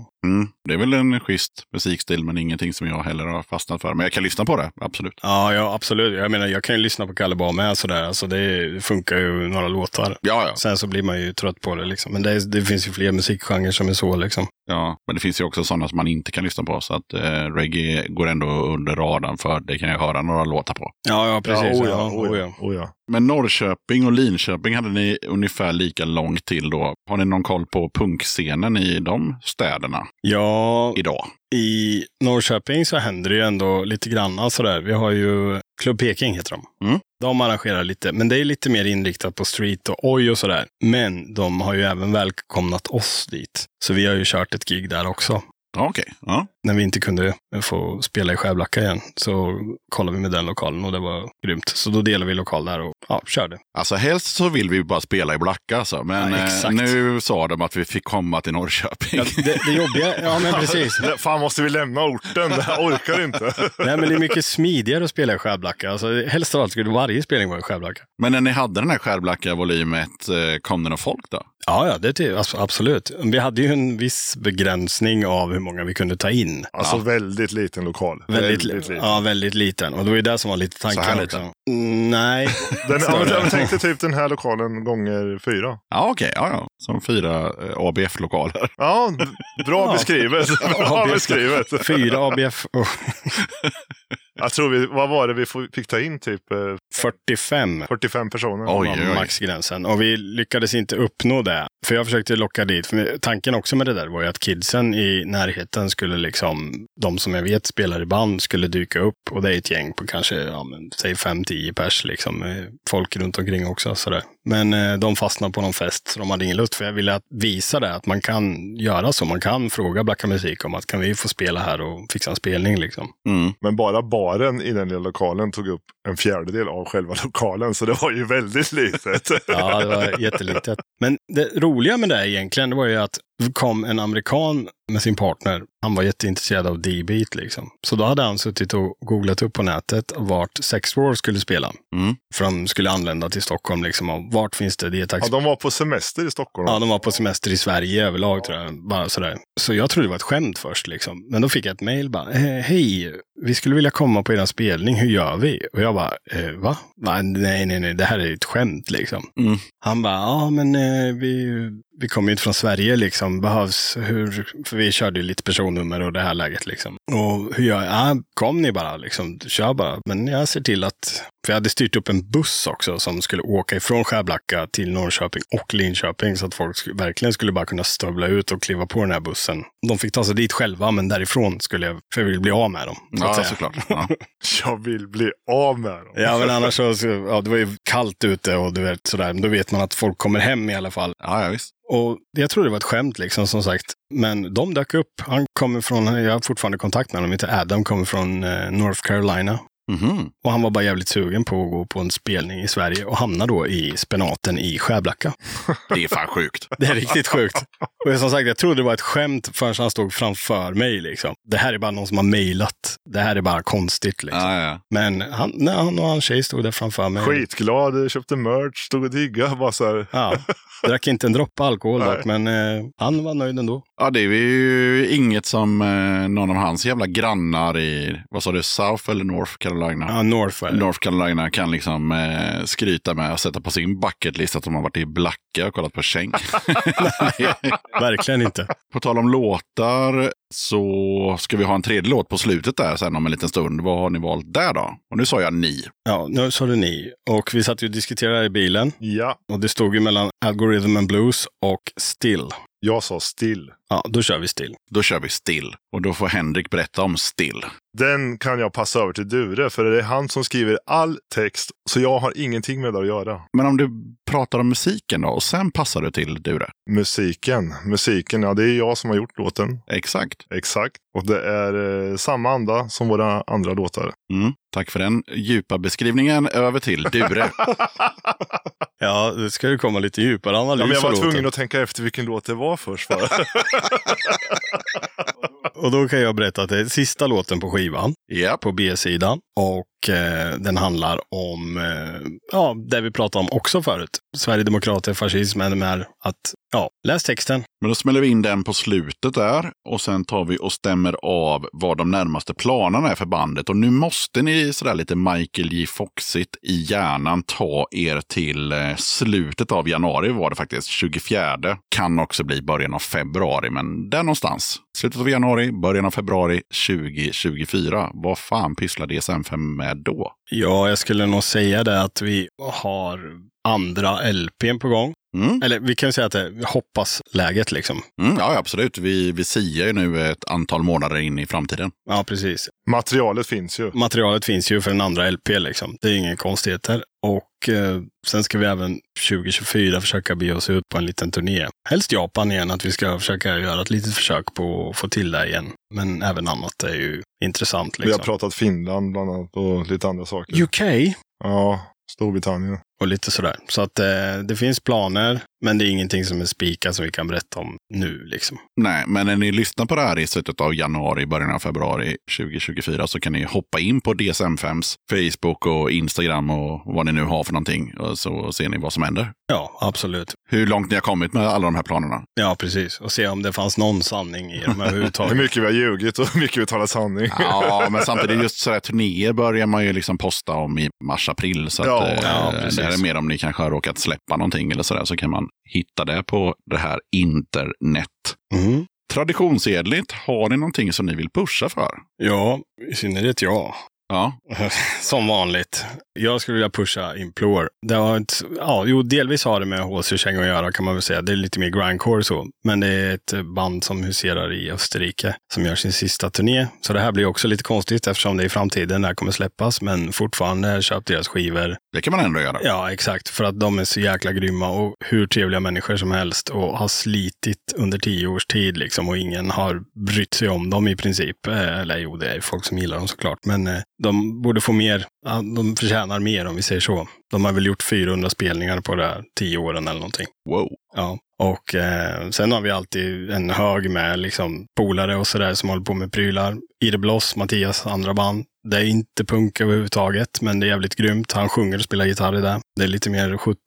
Det är väl en schysst musikstil, men ingenting som jag heller har fastnat för. Men jag kan lyssna på det, absolut. Ja, ja, absolut. Jag menar, jag kan ju lyssna på Kalle Ba med sådär. Alltså det, funkar ju några låtar. Ja, ja. Sen så blir man ju trött på det liksom. Men det, det finns ju fler musikgenrer som är så liksom. Ja, men det finns ju också sådana som man inte kan lyssna på. Så att eh, reggae går ändå under radarn för det kan jag höra några låtar på. Ja, ja, precis. Ja, oh ja, oh ja, ja. ja. Men Norrköping och Linköping hade ni ungefär lika långt till då. Har ni någon koll på punkscenen i de städerna ja, idag? i Norrköping så händer det ju ändå lite grann sådär. Vi har ju Club Peking heter de. Mm. De arrangerar lite, men det är lite mer inriktat på street och oj och sådär. Men de har ju även välkomnat oss dit. Så vi har ju kört ett gig där också. Okej, ja. När vi inte kunde få spela i Skärblacka igen så kollade vi med den lokalen och det var grymt. Så då delade vi lokal där och ja, körde. Alltså helst så vill vi bara spela i Blacka alltså. Men Ja, eh, nu sa de att vi fick komma till Norrköping. Ja, det, det jobbiga, ja men precis. Fan, måste vi lämna orten? Jag orkar inte. Nej men det är mycket smidigare att spela i Skärblacka. Alltså, helst av allt skulle varje spelning vara i Skärblacka. Men när ni hade den här Skärblacka volym 1, eh, kom det någon folk då? Ja, ja, det är absolut. Vi hade ju en viss begränsning av hur många vi kunde ta in. Alltså väldigt liten lokal. Väldigt, liten. Ja, väldigt liten. Och det var ju det som var lite Så här tanken liten? Mm, nej. Den, ja, jag tänkte typ den här lokalen gånger fyra. Ja, okej. ja, ja. Som fyra eh, ABF-lokaler. Ja, bra Ja. beskrivet. Bra beskrivet. Fyra ABF Jag tror vi, vad var det vi fick ta in? Typ eh, 45 45 personer. Oj, var oj, maxgränsen. Och vi lyckades inte uppnå det. För jag försökte locka dit. För tanken också med det där var ju att kidsen i närheten skulle liksom, de som jag vet spelar i band, skulle dyka upp. Och det är ett gäng på kanske, ja men, säg 5-10 pers liksom. med Folk runt omkring också sådär. Men eh, de fastnade på någon fest, så de hade ingen lust. För jag ville visa det, att man kan göra så. Man kan fråga Blacka Musik om att kan vi få spela här och fixa en spelning liksom. Mm. Men bara baren i den lilla lokalen tog upp en fjärdedel av själva lokalen. Så det var ju väldigt litet. Ja, det var jättelitet. Men det roliga med det egentligen, det var ju att det kom en amerikan med sin partner. Han var jätteintresserad av D-beat liksom. Så då hade han suttit och googlat upp på nätet vart Sex War skulle spela. Mm. För de skulle anlända till Stockholm liksom. Och vart finns det Ja, D-tax? de var på semester i Stockholm. Ja, de var på semester i Sverige överlag tror jag. Bara sådär. Så jag trodde det var ett skämt först liksom. Men då fick jag ett mejl bara. Eh, Hej, vi skulle vilja komma på er spelning. Hur gör vi? Och jag bara, eh, va? Nej, nej, nej, det här är ett skämt liksom. Mm. Han bara, ja men eh, vi, vi kommer ju inte från Sverige liksom. Behövs hur, för vi körde ju lite personnummer och det här läget liksom. Och hur gör jag? Ja, kom ni bara liksom, kör bara. Men jag ser till att, för jag hade styrt upp en buss också som skulle åka ifrån Skärblacka till Norrköping och Linköping så att folk verkligen skulle bara kunna stövla ut och kliva på den här bussen. De fick ta sig dit själva, men därifrån skulle jag, för jag ville bli av med dem. Ja, säga. såklart. Ja. Jag vill bli av med dem. Ja, men annars så, ja, det var ju kallt ute och du vet sådär. Men Då vet man att folk kommer hem i alla fall. Ja, ja, visst. Och jag trodde det var ett skämt liksom, som sagt. Men de dök upp. Han kommer från, jag har fortfarande kontakt med honom, heter Adam, kommer från eh, North Carolina. Mhm. Och han var bara jävligt sugen på att gå på en spelning i Sverige och hamna då i spenaten i Skärblacka. Det är fan sjukt. Det är riktigt sjukt. Och som sagt, jag trodde det var ett skämt förrän han stod framför mig. Liksom. Det här är bara någon som har mejlat. Det här är bara konstigt. Liksom. Ja, ja. Men han, nej, han och hans tjej stod där framför mig. Skitglad, köpte merch, stod och diggade. Bara så här. Ja, drack inte en droppe alkohol dock, men eh, han var nöjd ändå. Ja, det är ju inget som eh, någon av hans jävla grannar i, vad sa du, South eller North Carolina? Ja, North det. North Carolina kan liksom eh, skryta med och sätta på sin bucketlist att de har varit i Blacka och kollat på Schenk. Verkligen inte. på tal om låtar så ska vi ha en tredje låt på slutet där sen om en liten stund. Vad har ni valt där då? Och nu sa jag ni. Ja, nu sa du ni. Och vi satt ju och diskuterade i bilen. Ja, Och det stod ju mellan Algorithm and Blues och Still. Jag sa still. Ja, då kör vi Still. Då kör vi Still. Och då får Henrik berätta om Still. Den kan jag passa över till Dure, för det är han som skriver all text. Så jag har ingenting med det att göra. Men om du pratar om musiken då och sen passar du till Dure. Musiken, musiken, ja det är jag som har gjort låten. Exakt. Exakt. Och det är eh, samma anda som våra andra låtar. Mm. Tack för den djupa beskrivningen. Över till Dure. Ja, det ska ju komma lite djupare analys Ja, men jag var tvungen att tänka efter vilken låt det var först. Bara. Och då kan jag berätta att det är sista låten på skivan, Japp. på B-sidan. Och eh, den handlar om, eh, ja, det vi pratade om också förut. Sverigedemokrater, fascism, NMR. Att, ja, läs texten. Men då smäller vi in den på slutet där. Och sen tar vi och stämmer av vad de närmaste planerna är för bandet. Och nu måste ni sådär lite Michael J. Foxigt i hjärnan ta er till eh, slutet av januari var det faktiskt. 24. Kan också bli början av februari, men där någonstans. Slutet av januari, början av februari 2024. Vad fan pysslar DSM-5 med då? Ja, jag skulle nog säga det att vi har andra LPn på gång. Mm. Eller vi kan ju säga att det hoppas läget liksom. Mm, ja, absolut. Vi, vi siar ju nu ett antal månader in i framtiden. Ja, precis. Materialet finns ju. Materialet finns ju för en andra LP liksom. Det är inga konstigheter. Och eh, sen ska vi även 2024 försöka bege oss ut på en liten turné. Helst Japan igen, att vi ska försöka göra ett litet försök på att få till det igen. Men även annat är ju intressant. Vi har Liksom. pratat Finland bland annat och lite andra saker. UK Ja, Storbritannien. Och lite sådär. Så att eh, det finns planer, men det är ingenting som är spikat som vi kan berätta om nu. Liksom. Nej, men när ni lyssnar på det här i slutet av januari, början av februari 2024 så kan ni hoppa in på DSM5s Facebook och Instagram och vad ni nu har för någonting. Och så ser ni vad som händer. Ja, absolut. Hur långt ni har kommit med alla de här planerna. Ja, precis. Och se om det fanns någon sanning i dem Hur överhuvudtaget. mycket vi har ljugit och hur mycket vi talar sanning. Ja, men samtidigt just sådär turnéer börjar man ju liksom posta om i mars-april. Så att, Ja, eh, ja, precis. Det är mer om ni kanske har råkat släppa någonting eller sådär så kan man hitta det på det här internet. Mm. Traditionsenligt, har ni någonting som ni vill pusha för? Ja, i synnerhet jag. Ja, Som vanligt. Jag skulle vilja pusha Implore. Det har ett, ja, jo, delvis har det med HC Cheng att göra kan man väl säga. Det är lite mer grindcore så. Men det är ett band som huserar i Österrike som gör sin sista turné. Så det här blir också lite konstigt eftersom det i framtiden där kommer släppas. Men fortfarande köp deras skivor. Det kan man ändå göra. Ja, exakt. För att de är så jäkla grymma och hur trevliga människor som helst och har slitit under tio års tid liksom och ingen har brytt sig om dem i princip. Eh, Eller jo, det är folk som gillar dem såklart, men eh, de borde få mer. De förtjänar mer om vi säger så. De har väl gjort 400 spelningar på de här tio åren eller någonting. Wow. Ja, och eh, sen har vi alltid en hög med liksom polare och sådär som håller på med prylar. Ide Bloss, Mattias andra band. Det är inte punk överhuvudtaget, men det är jävligt grymt. Han sjunger och spelar gitarr i det. Det är lite mer 70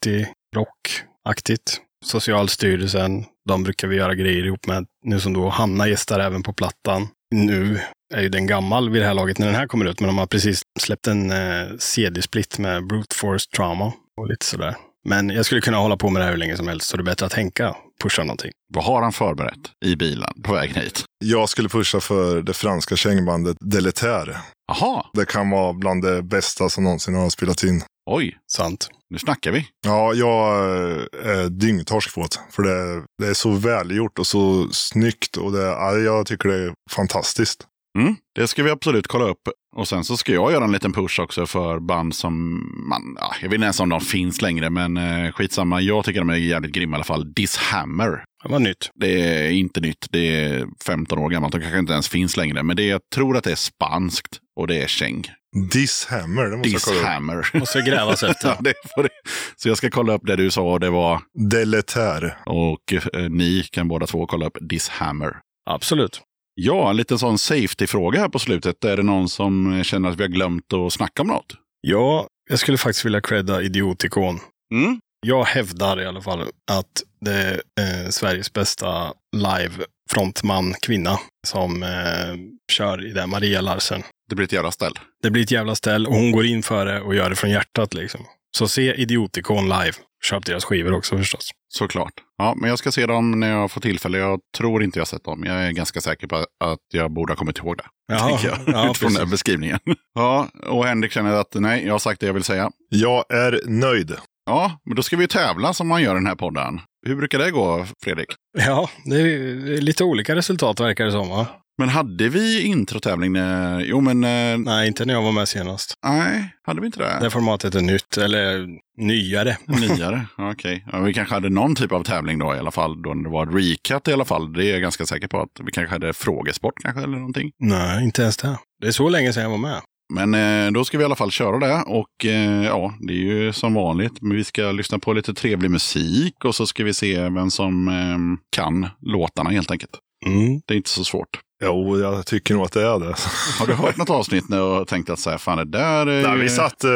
rockaktigt. Socialstyrelsen, de brukar vi göra grejer ihop med. Nu som då Hanna gästar även på plattan. Nu är ju den gammal vid det här laget när den här kommer ut, men de har precis släppt en eh, CD-split med Brute Force Trauma och lite sådär. Men jag skulle kunna hålla på med det här hur länge som helst, så det är bättre att tänka, pusha någonting. Vad har han förberett i bilen på vägen hit? Jag skulle pusha för det franska kängbandet Deleter. Jaha, Det kan vara bland det bästa som någonsin har spelats in. oj, Sant. nu snackar vi. Ja, jag eh, är dyngtorsk på det. För det, det är så välgjort och så snyggt. Och det, ja, jag tycker det är fantastiskt. Mm, det ska vi absolut kolla upp. Och sen så ska jag göra en liten push också för band som man, ja, jag vet inte ens om de finns längre, men eh, skitsamma. Jag tycker de är jävligt grymma i alla fall. Dishammer. Det var nytt. Det är inte nytt, det är 15 år gammalt och kanske inte ens finns längre. Men det, jag tror att det är spanskt och det är käng. Dishammer, det måste jag kolla upp. Dishammer. Måste grävas efter. ja, det får det. Så jag ska kolla upp det du sa och det var, Deleter. och eh, ni kan båda två kolla upp Dishammer. Absolut. Ja, en liten sån safety-fråga här på slutet. Är det någon som känner att vi har glömt att snacka om något? Ja, jag skulle faktiskt vilja credda Idiotikon. Mm. Jag hävdar i alla fall att det är eh, Sveriges bästa live-frontman, kvinna, som eh, kör i det, Maria Larsen. Det blir ett jävla ställ. Det blir ett jävla ställ och hon går in för det och gör det från hjärtat liksom. Så se Idiotikon live. Köp deras skivor också förstås. Såklart. Ja, men jag ska se dem när jag får tillfälle. Jag tror inte jag har sett dem. Jag är ganska säker på att jag borde ha kommit ihåg det. Jaha, jag, ja, utifrån den beskrivningen. ja, och Henrik känner att nej, jag har sagt det jag vill säga. Jag är nöjd. Ja, men då ska vi ju tävla som man gör i den här podden. Hur brukar det gå, Fredrik? Ja, det är lite olika resultat verkar det som va? Men hade vi introtävling? När... Jo, men eh, Nej, inte när jag var med senast. nej, hade vi inte det? Det formatet är nytt, eller nyare. Nyare? Okej. Ja, vi kanske hade någon typ av tävling då i alla fall. Då när det var ett recut i alla fall. Det är jag ganska säker på att vi kanske hade frågesport kanske eller någonting. Nej, inte ens det. Det är så länge sedan jag var med. Men eh, då ska vi i alla fall köra det. Och eh, ja, det är ju som vanligt. Men vi ska lyssna på lite trevlig musik och så ska vi se vem som eh, kan låtarna helt enkelt. Mm. Det är inte så svårt. Jo, jag tycker nog att det är det. Har du hört något avsnitt nu och tänkt att så här, fan det där är Nej, ju- vi, satt, eh,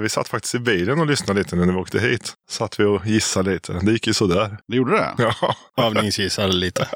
vi satt faktiskt i bilen och lyssnade lite när vi åkte hit. Satt vi och gissade lite. Det gick ju sådär. Det gjorde det? Ja. Övningsgissade lite.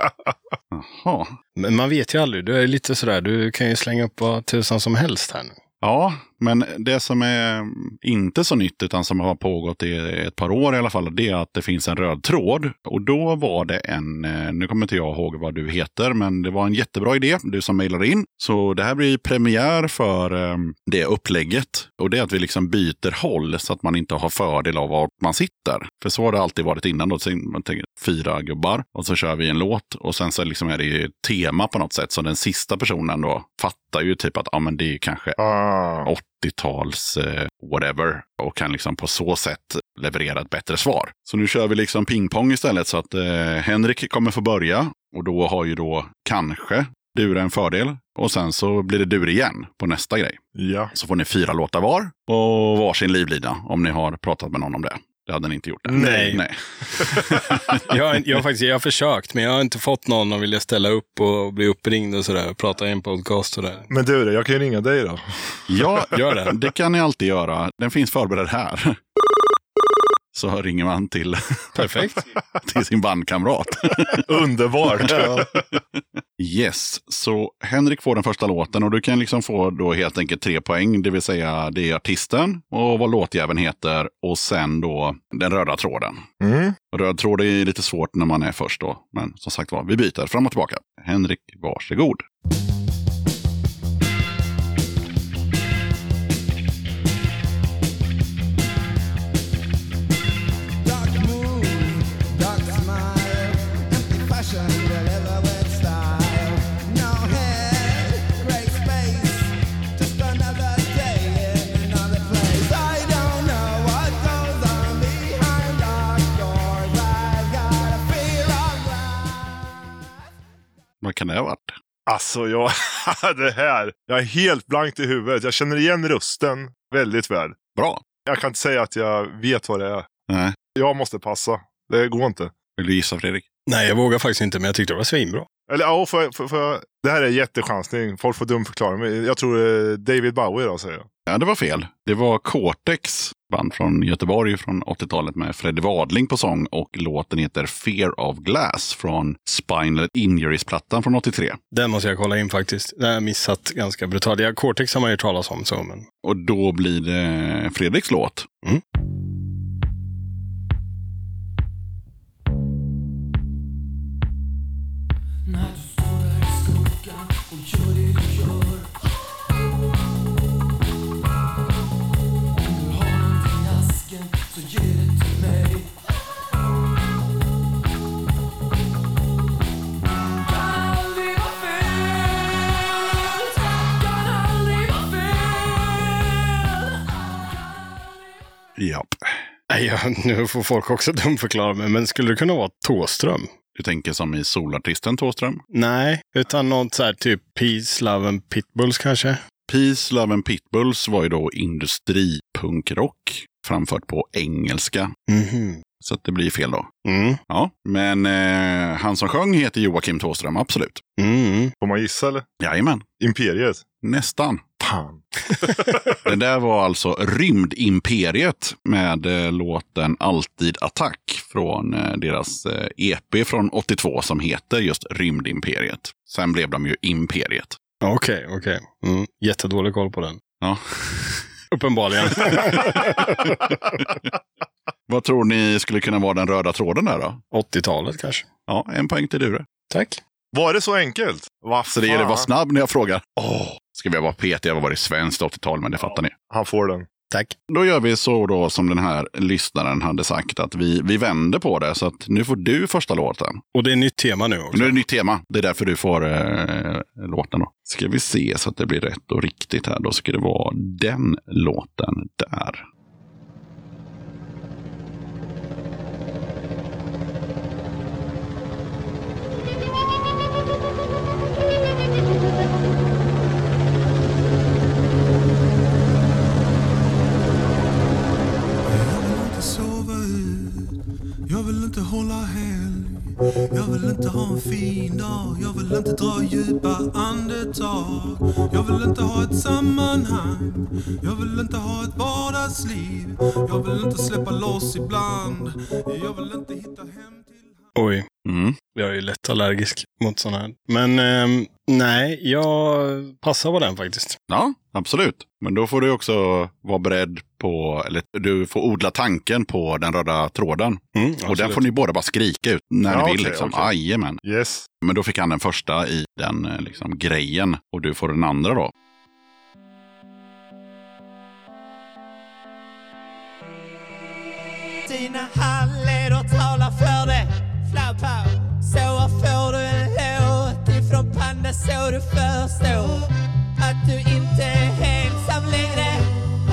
Jaha. Men man vet ju aldrig. Du är lite sådär, du kan ju slänga upp vad tusan som helst här nu. Ja, men det som är inte så nytt utan som har pågått i ett par år i alla fall, det är att det finns en röd tråd. Och då var det en, eh, nu kommer inte jag ihåg vad du heter, men det var en jättebra idé, du som mejlade in. Så det här blir premiär för eh, det upplägget. Och det är att vi liksom byter håll så att man inte har fördel av var man sitter. För så har det alltid varit innan. Då. Man tänker, fyra gubbar och så kör vi en låt och sen så liksom är det ju tema på något sätt. Så den sista personen då fattar ju typ att ja, men det är kanske Ah. 80-tals eh, whatever och kan liksom på så sätt leverera ett bättre svar. Så nu kör vi liksom pingpong istället så att eh, Henrik kommer få börja och då har ju då kanske Dure en fördel och sen så blir det Dure igen på nästa grej. Ja. Så får ni fyra låtar var och varsin livlina om ni har pratat med någon om det. Det hade ni inte gjort. Det. Nej. Nej. Jag har, jag, har faktiskt, jag har försökt, men jag har inte fått någon att vilja ställa upp och bli uppringd och sådär. och Prata i en podcast och sådär. Men du, jag kan ju ringa dig då. Ja, Gör det. det kan ni alltid göra. Den finns förberedd här. Så ringer man till, Perfekt. till sin bandkamrat. Underbart. Yes, så Henrik får den första låten och du kan liksom få då helt enkelt tre poäng, det vill säga det är artisten och vad låtjäveln heter och sen då den röda tråden. Mm. Röd tråd är lite svårt när man är först då, men som sagt var, vi byter fram och tillbaka. Henrik, varsågod. Dark kan det ha varit? Alltså, jag, det här. Jag är helt blankt i huvudet. Jag känner igen rösten väldigt väl. Bra. Jag kan inte säga att jag vet vad det är. Nej. Jag måste passa. Det går inte. Vill du gissa Fredrik? Nej, jag vågar faktiskt inte, men jag tyckte det var svinbra. Eller ja, för, för, för, det här är jättechansning. Folk får dumförklara mig. Jag tror är David Bowie då, säger jag. Ja, det var fel. Det var Cortex, band från Göteborg från 80-talet med Freddie Wadling på sång och låten heter Fear of Glass från Spinal Injuries-plattan från 83. Den måste jag kolla in faktiskt. Den har jag missat ganska brutalt. Ja, Cortex har man ju talas om, så, men Och då blir det Fredriks låt. Mm. Ja. Nej, ja, nu får folk också dumförklara mig, men skulle det kunna vara Tåström? Du tänker som i solartisten Thåström? Nej, utan något så här typ Peace, Love and Pitbulls kanske? Peace, Love and Pitbulls var ju då industripunkrock framfört på engelska. Mhm. Så att det blir fel då. Mm. Ja, men eh, han som sjöng heter Joakim Thåström, absolut. Mm. Får man gissa eller? Jajamän, Imperiet. nästan. Fan. Det där var alltså Rymdimperiet med eh, låten Alltid Attack från eh, deras eh, EP från 82 som heter just Rymdimperiet. Sen blev de ju Imperiet. Okej, okej. Mm. Jättedålig koll på den. Ja. Uppenbarligen. Vad tror ni skulle kunna vara den röda tråden där då? 80-talet kanske. Ja, en poäng till Dure. Tack. Var det så enkelt? Vad Så det gäller att vara snabb när jag frågar. Åh, ska vi vara petiga? Vad var det svenskt 80-tal? Men det fattar ni. Han får den. Tack. Då gör vi så då som den här lyssnaren hade sagt att vi, vi vänder på det. Så att nu får du första låten. Och det är nytt tema nu också. Nu är det nytt tema. Det är därför du får eh, låten då. Ska vi se så att det blir rätt och riktigt här. Då ska det vara den låten där. Tag Jag vill inte ha ett sammanhang, jag vill inte ha ett vardagsliv. Jag vill inte släppa loss ibland, jag vill inte hitta hem till Oj, Allergisk mot sådana här. Men ehm, nej, jag passar på den faktiskt. Ja, absolut. Men då får du också vara beredd på, eller du får odla tanken på den röda tråden. Mm, Och den får ni båda bara skrika ut när Ja, ni vill. okej, liksom. okej. Jajamän. Yes. Men då fick han den första i den eh, liksom, grejen. Och du får den andra då. Dina handleder talar för det pow Så får du en låt ifrån Panda så du förstår Att du inte är ensam längre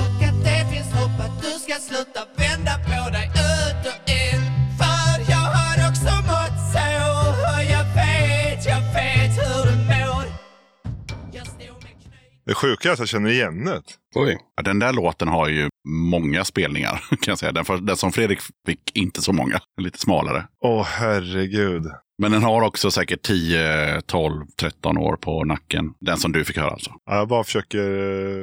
Och att det finns hopp att du ska sluta vända på dig ut och in För jag har också mått så Och jag vet, jag vet hur du mår Det sjuka är att jag känner igen det. Oj. Ja, Den där låten har ju många spelningar. kan jag säga. Den, för, den som Fredrik fick, inte så många. Lite smalare. Åh herregud. Men den har också säkert 10, 12, 13 år på nacken. Den som du fick höra alltså. Ja, Jag bara försöker...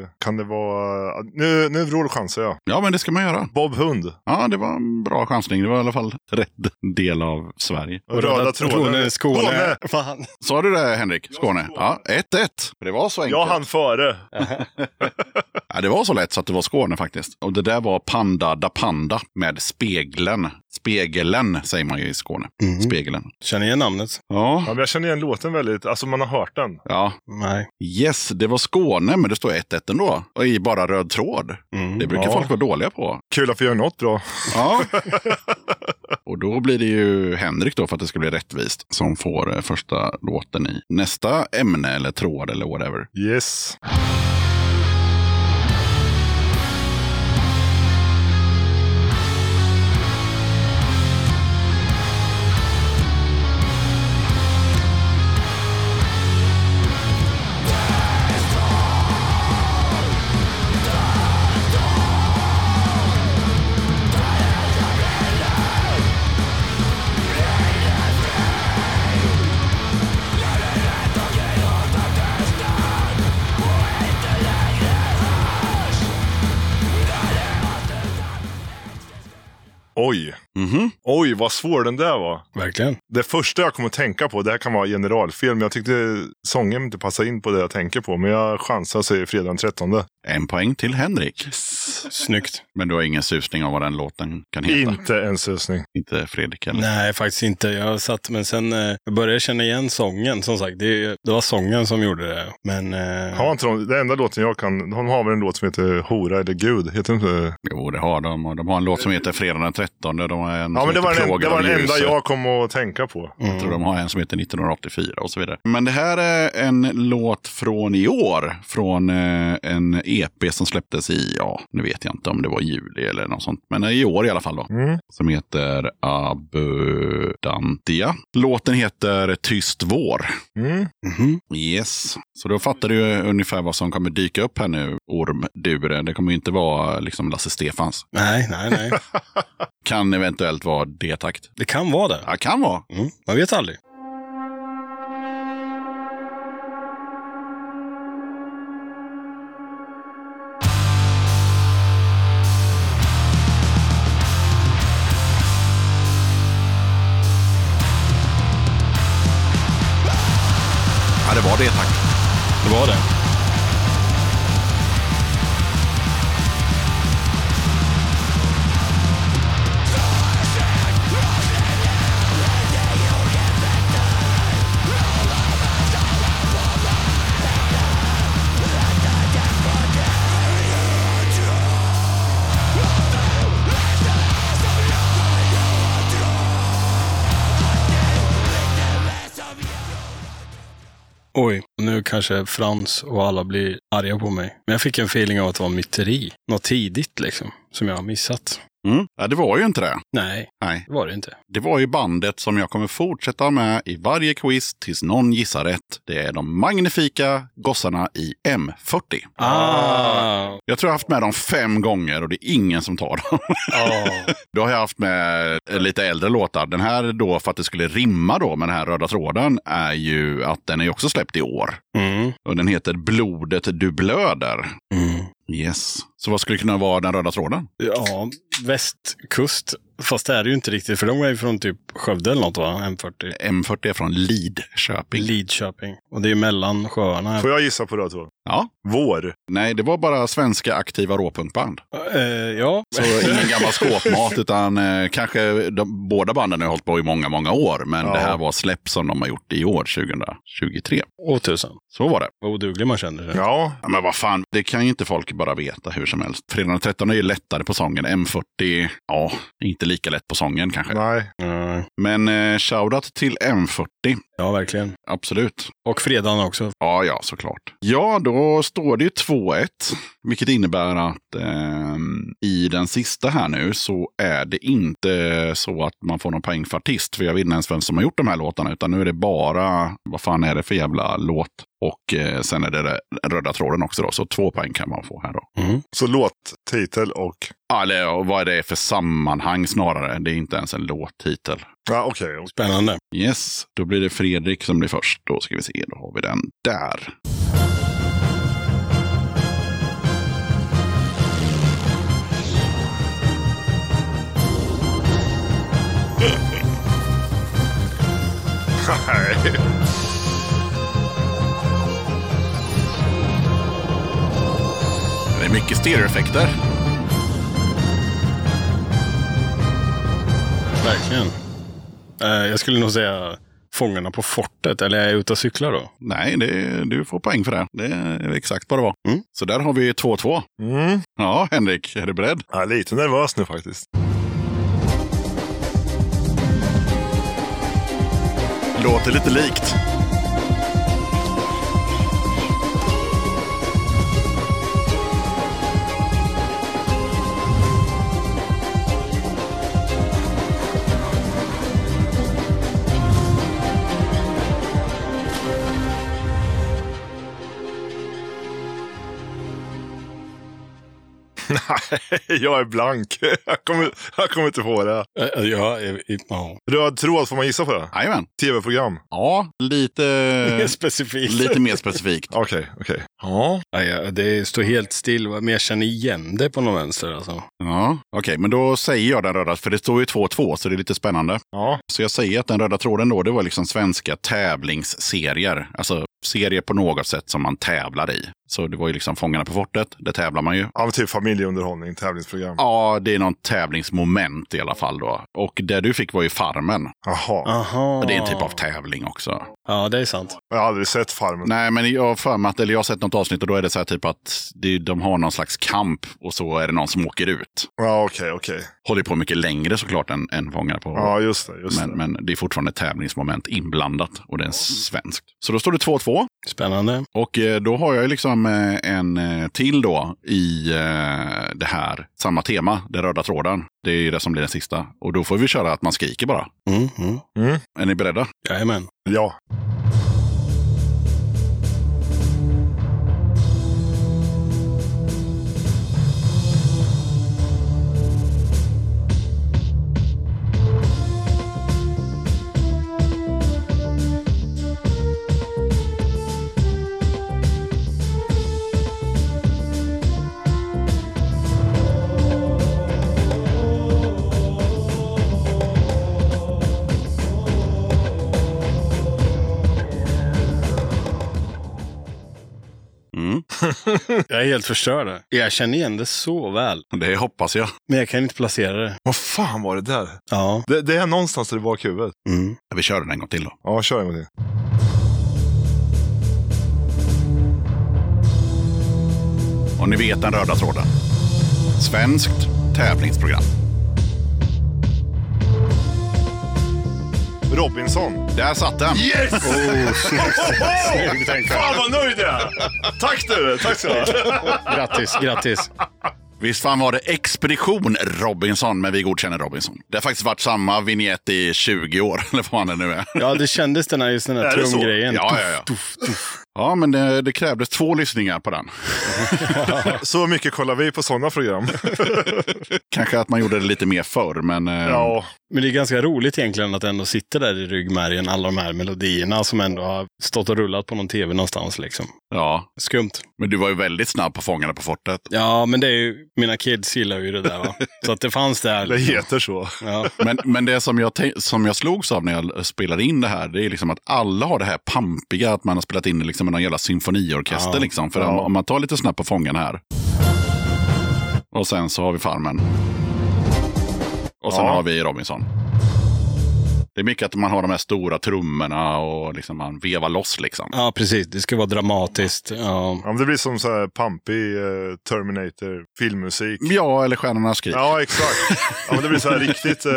eh, Kan det vara... Nu, nu vrålchansar jag. Ja, men det ska man göra. Bob Hund. Ja, det var en bra chansning. Det var i alla fall rätt del av Sverige. Och röda tråden. Skåne. Fan. Sa du det, Henrik? Skåne? Ja, 1-1. Det var så enkelt. Jag hann före. Ja, det var så lätt så att det var Skåne faktiskt. Och det där var Panda da Panda med spegeln. Spegeln säger man ju i Skåne. Mm. Spegeln. Känner igen namnet? Ja, Ja, men jag känner igen låten väldigt. Alltså man har hört den. ja. Nej. Yes, det var Skåne, men det står 1-1 ändå. Och i bara röd tråd. Mm. Det brukar Ja. folk vara dåliga på. Kul att vi gör något bra. Ja. Och då blir det ju Henrik då, för att det ska bli rättvist, som får eh, första låten i nästa ämne eller tråd eller whatever. Yes. Oj. Mhm. Oj, vad svår den där var. Verkligen. Det första jag kommer att tänka på, det här kan vara generalfel, men jag tyckte sången inte passade in på det jag tänker på. Men jag chansar och säger fredag den 13. En poäng till Henrik. Snyggt. Men du har ingen susning om vad den låten kan heta? Inte en susning. Inte Fredrik heller? Nej, faktiskt inte. Jag satt, men sen eh, jag började jag känna igen sången. Som sagt, det, det var sången som gjorde det. Men eh, Har inte de, det enda låten jag kan, de har väl en låt som heter Hora eller Gud? Heter den inte? Jo, det har de. Och de har en låt som heter Fredag den 13. De har en Ja, men det var, den, Plågad det var den enda jag kom att tänka på. Jag tror de har en som heter 1984 och så vidare. Men det här är en låt från i år. Från eh, en EP som släpptes i, ja, nu vet jag inte om det var juli eller något sånt. Men i år i alla fall då. Mm. Som heter Abundantia. Låten heter Tyst vår. Mm. mhm. Yes. Så då fattar du ungefär vad som kommer dyka upp här nu, Ormdure. Det kommer ju inte vara liksom Lasse Stefans. nej, nej, nej. Kan eventuellt vara D-takt. Det kan vara det. Ja, kan vara. Mm, man vet aldrig. Det tack. Det var det. Oj, nu kanske Frans och alla blir arga på mig. Men jag fick en feeling av att det var myteri. Något tidigt liksom, som jag har missat. Mm. Ja, det var ju inte det. Nej, Nej. det var det inte. Det var ju bandet som jag kommer fortsätta med i varje quiz tills någon gissar rätt. Det är de magnifika gossarna i M40. Ah! Jag tror jag har haft med dem fem gånger och det är ingen som tar dem. ah. Då har jag haft med lite äldre låtar. Den här då, för att det skulle rimma då med den här röda tråden, är ju att den är också släppt i år. Mm. Och den heter Blodet du blöder. Mm. Yes. Så vad skulle kunna vara den röda tråden? Ja, västkust. Fast det är det ju inte riktigt, för de är ju från typ Skövde eller något va? M40. M40 är från Lidköping. Lidköping. Och det är mellan sjöarna. Får jag gissa på det då? Ja. Vår. Nej, det var bara svenska aktiva råpunkband. Eh, ja. Så ingen gammal skåpmat, utan eh, kanske de, båda banden har hållit på i många, många år. Men Ja. det här var släpp som de har gjort i år, 2023. Åh tusen. Så var det. Vad oduglig man känner sig. Ja, Ja, men vad fan, det kan ju inte folk bara veta hur som helst. Fredag den 13 är ju lättare på sången. M40, ja, inte lika lätt på sången kanske. nej. Eh, Men eh, shoutout till M40, ja, verkligen. absolut. Och fredagen också. Ja, ja, såklart. Ja, då står det ju 2-1. Vilket innebär att eh, i den sista här nu så är det inte så att man får någon poäng för artist. För jag vet inte ens vem som har gjort de här låtarna. Utan nu är det bara, vad fan är det för jävla låt? Och eh, sen är det den röda tråden också då. Så två poäng kan man få här då. Mm. Så låttitel och... Ja, Eller och vad är det för sammanhang snarare? Det är inte ens en låttitel. Ja, okej. Spännande. Yes, då blir det Fredrik som blir först. Då ska vi se, då har vi den där. Det är mycket stereoeffekter. Verkligen. Eh, jag skulle nog säga Fångarna på fortet. Eller är jag ute och cyklar då? Nej, det, du får poäng för det. Det är exakt vad det var. Mm. Så där har vi 2-2. Mm. Ja, Henrik, är du beredd? Jag är lite nervös nu faktiskt. Låter lite likt. jag är blank. Jag kommer, jag kommer inte på det. Ja, i- ja. Röd tråd, får man gissa på det? Jajamän. Tv-program? Ja, lite, Specifikt. lite mer specifikt. Okej, okej. Ja. Ja, ja, det står helt still, men jag känner igen det på någon vänster. Alltså. Ja, okej, men då säger jag den röda, för det står ju 2-2, så det är lite spännande. Ja. Så jag säger att den röda tråden då, det var liksom svenska tävlingsserier. Alltså serier på något sätt som man tävlar i. Så det var ju liksom Fångarna på fortet, det tävlar man ju. ja men typ familjeunderhållning, tävlingsprogram. Ja, det är någon tävlingsmoment i alla fall då. Och det du fick var ju Farmen. Jaha. Aha. Det är en typ av tävling också. Ja, det är sant. Jag har aldrig sett Farmen. Nej, men jag har för mig att, eller jag har sett något avsnitt och då är det så här typ att det, de har någon slags kamp och så är det någon som åker ut. Ja, okej, okej. Håller på mycket längre såklart än, än Fångarna på Ja, just det. Just men, det. men det är fortfarande ett tävlingsmoment inblandat och det är svenskt. Så då står det 2-2. Spännande. Och eh, då har jag ju liksom eh, en eh, till då i eh, det här, samma tema, den röda tråden. Det är ju det som blir den sista. Och då får vi köra att man skriker bara. Mm, mm. Är ni beredda? Jajamän. Ja. Jag är helt förstörd. Jag känner igen det så väl. Det hoppas jag. Men jag kan inte placera det. Vad fan var det där? Ja. Det, det är någonstans där i bakhuvudet. Mm. Vi kör den en gång till då. Ja, kör en gång till. Och ni vet den röda tråden. Svenskt tävlingsprogram. Robinson. Där satt den! Yes! Snyggt, Henke. Fan vad nöjd jag är! Tack du! Tack så mycket. Grattis, grattis. Visst fan var det Expedition Robinson, men vi godkänner Robinson. Det har faktiskt varit samma vignett i 20 år, eller vad det nu är. Ja, det kändes den här, just den här Är det så? trumgrejen. Ja, ja, ja. Ja, men det, det krävdes två lyssningar på den. Så mycket kollar vi på sådana program. Kanske att man gjorde det lite mer förr, men... eh, Ja, Men det är ganska roligt egentligen att ändå sitter där i ryggmärgen, alla de här melodierna som ändå har stått och rullat på någon tv någonstans. Liksom. Ja. Skumt. Men du var ju väldigt snabb på Fångarna på fortet. Ja, men det är ju, mina kids gillar ju det där. Va? Så att det fanns där. det Liksom. heter så. Ja. Men, men det som jag, som jag slogs av när jag spelade in det här, det är liksom att alla har det här pampiga, att man har spelat in det liksom med någon jävla symfoniorkester. Ja. Liksom. För Ja. om, man tar lite snabbt på Fångarna här. Och sen så har vi Farmen. Och sen har vi Robinson. Det är mycket att man har de här stora trummorna och liksom man vevar loss liksom. ja, precis. Det ska vara dramatiskt. Ja. Ja, men det blir som så här pampig eh, Terminator filmmusik. Ja, eller Stjärnornas skrik. Ja, exakt. Ja, men det blir så här riktigt... Eh,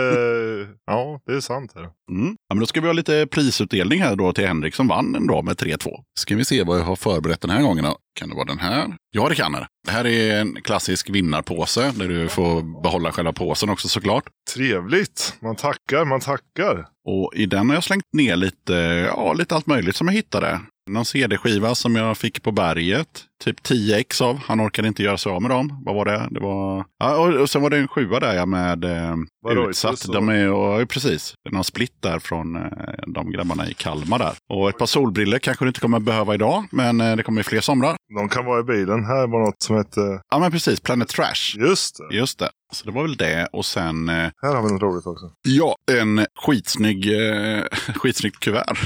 ja, det är sant. Här. Mm. Ja, men då ska vi ha lite prisutdelning här då till Henrik som vann en dag med 3-2. Ska vi se vad jag har förberett den här gången då. Kan det vara den här? Ja, det kan det. Det här är en klassisk vinnarpåse där du får behålla själva påsen också såklart. Trevligt. Man tackar, man tackar. Och i den har jag slängt ner lite, ja, lite allt möjligt som jag hittade. Någon CD-skiva som jag fick på berget. Typ 10 ex av. Han orkade inte göra sig av med dem. Vad var det? Det var... Ja, och, och sen var det en sjua där ja, med eh, utsatt. och- De är, och, ja, precis. Det är någon split där från eh, de grabbarna i Kalmar där. Och ett par solbriller kanske du inte kommer behöva idag. Men eh, det kommer fler somrar. De kan vara i bilen. Här var något som hette... Ja men precis, Planet Trash. Just det. Just det. Så det var väl det. Och sen, eh, Här har vi något roligt också. ja, en skitsnygg, eh, skitsnyggt kuvert.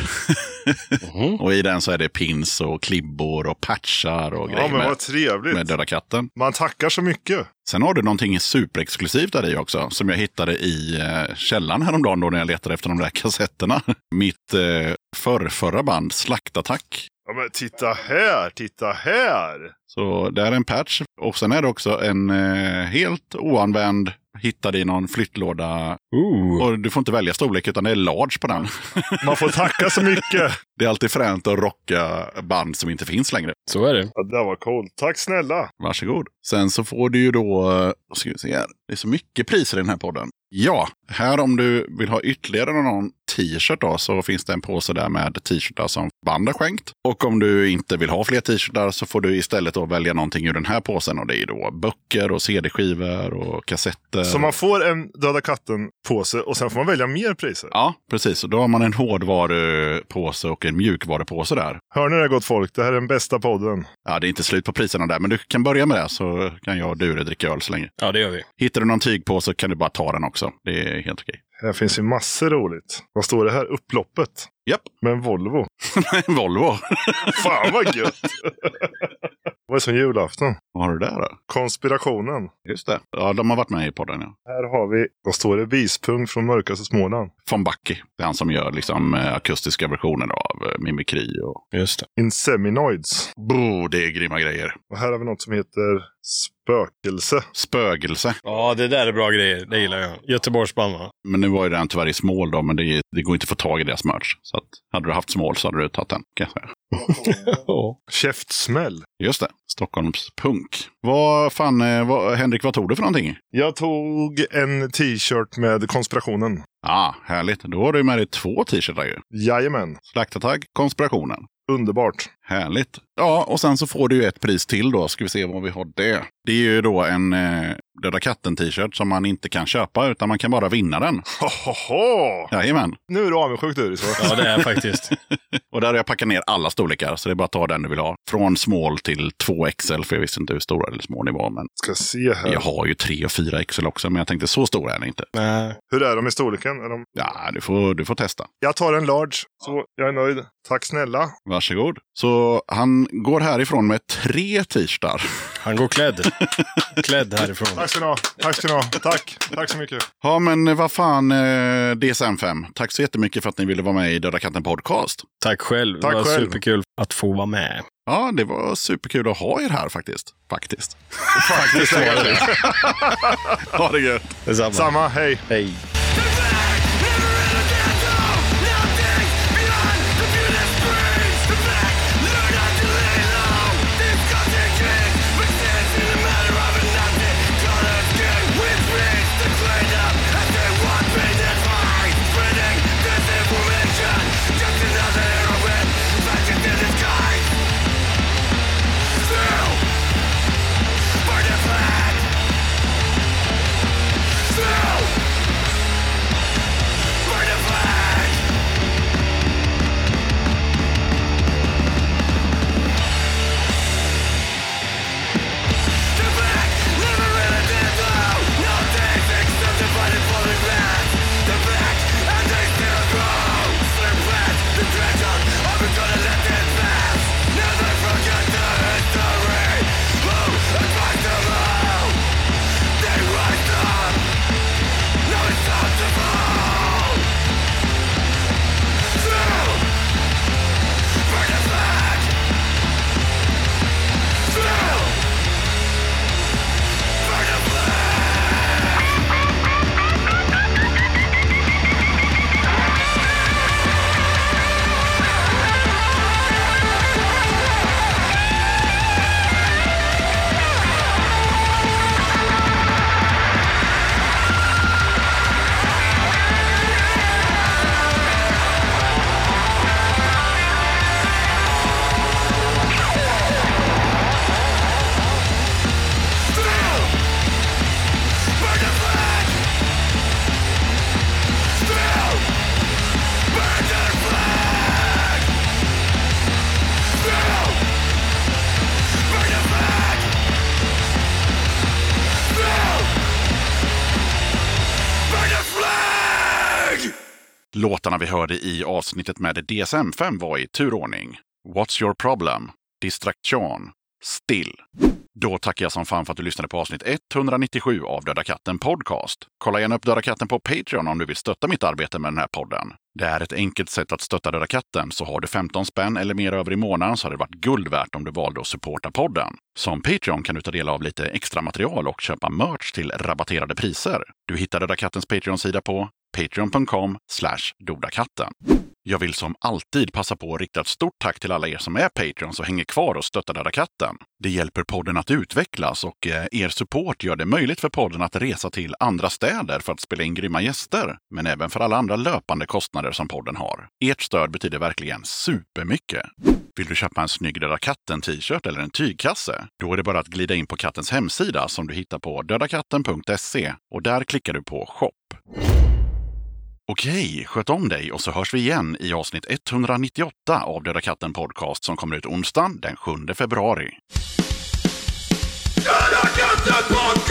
Mhm. och i den så är det pins och klibbor och patchar och Ja, grejer men med, vad trevligt. med Döda katten. Man tackar så mycket. Sen har du någonting superexklusivt där i också, som jag hittade i eh, källaren häromdagen då när jag letade efter de där kassetterna. Mitt eh, förrförra band, Slaktattack. Ja, men titta här, titta här. Så det är en patch. Och sen är det också en eh, helt oanvänd, hittad i någon flyttlåda. Ooh. Och du får inte välja storlek utan det är large på den. Man får tacka så mycket. Det är alltid fränt att rocka band som inte finns längre. Så är det. Ja, det var coolt. Tack snälla. Varsågod. Sen så får du ju då, eh, ska vi se här, det är så mycket priser i den här podden. Ja, här om du vill ha ytterligare någon t-shirt då så finns det en påse där med t-shirtar som band har skänkt. Och om du inte vill ha fler t-shirtar så får du istället då välja någonting ur den här påsen och det är då böcker och cd-skivor och kassetter. Så man får en Döda katten-påse och sen får man välja mer priser. Ja, precis. Och då har man en hårdvarupåse och en mjukvarupåse där. Hör ni det gott folk? Det här är den bästa podden. Ja, det är inte slut på priserna där, men du kan börja med det så kan jag och Dure dricka öl så länge. Ja, det gör vi. Hittar du någon tygpåse kan du bara ta den också. Det är helt okej. Här finns ju massor roligt. Vad står det här? Upploppet. Japp, Med en Volvo. en Volvo. Fan vad gött! Vad är som julafton? Vad har du där då? Konspirationen. Just det. Ja, de har varit med i podden, ja. Här har vi, vad står det? Vispunkt från mörkaste Småland. Von Backe. Det är han som gör liksom eh, akustiska versioner av eh, Mimikry och... Just det. Inseminoids. Bo, det är grymma grejer. Och här har vi något som heter Spökelse. Spögelse. Ja, det där är bra grejer. Det gillar jag. Göteborgsband va? Men nu var ju den tyvärr i smål då, men det, det går inte att få tag i deras merch. Så att, hade du haft smål så hade du tagit den, kan jag säga. Ja. Käftsmäll. Just det, Stockholms punk. Vad fan, eh, vad, Henrik, vad tog du för någonting? Jag tog en t-shirt med konspirationen. Ja, ah, härligt. Då har du med dig två t-shirtar ju. Jajamän. Slaktartagg, konspirationen. Underbart. Härligt. Ja, och sen så får du ju ett pris till då. Ska vi se vad vi har det. Det är ju då en eh, Döda katten-t-shirt som man inte kan köpa utan man kan bara vinna den. Hohoho! Jajamän. Nu är du avundsjuk du. Så. ja, det är jag faktiskt. Och där har jag packat ner alla storlekar så det är bara att ta den du vill ha. Från small till 2XL för jag visste inte hur stora eller små ni var. Men Ska se här. jag har ju 3 och 4XL också men jag tänkte så stora är den inte. Nej. Hur är de i storleken? Är de... Ja, du får, du får testa. Jag tar en large, så jag är nöjd. Tack snälla. Varsågod. Så han går härifrån med tre t-shirtar. Han går klädd. klädd härifrån. Tack ska ni ha. Tack ska ni ha. Tack. Tack så mycket. Ja, men vad fan, eh, DSM5. Tack så jättemycket för att ni ville vara med i Döda katten podcast. Tack själv. Tack det var själv. superkul att få vara med. Ja, det var superkul att ha er här faktiskt. Faktiskt. Faktiskt det. Ha det gött. Detsamma. Samma. Hej. Hej. Hörde i avsnittet med DSM-5 var i turordning. What's your problem? Distraktion. Still. Då tackar jag som fan för att du lyssnade på avsnitt 197 av Döda katten Podcast. Kolla gärna upp Döda katten på Patreon om du vill stötta mitt arbete med den här podden. Det är ett enkelt sätt att stötta Döda katten, så har du 15 spänn eller mer över i månaden så hade det varit guld värt om du valde att supporta podden. Som Patreon kan du ta del av lite extra material och köpa merch till rabatterade priser. Du hittar Döda kattens Patreon-sida på patreon.com dodakatten. Jag vill som alltid passa på att rikta ett stort tack till alla er som är Patreons och hänger kvar och stöttar Döda katten. Det hjälper podden att utvecklas och eh, er support gör det möjligt för podden att resa till andra städer för att spela in grymma gäster, men även för alla andra löpande kostnader som podden har. Ert stöd betyder verkligen supermycket. Vill du köpa en snygg Döda katten-t-shirt eller en tygkasse? Då är det bara att glida in på kattens hemsida som du hittar på dödakatten.se och där klickar du på shop. Okej, sköt om dig och så hörs vi igen i avsnitt 198 av Döda katten podcast som kommer ut onsdagen den 7 februari. Döda katten podcast!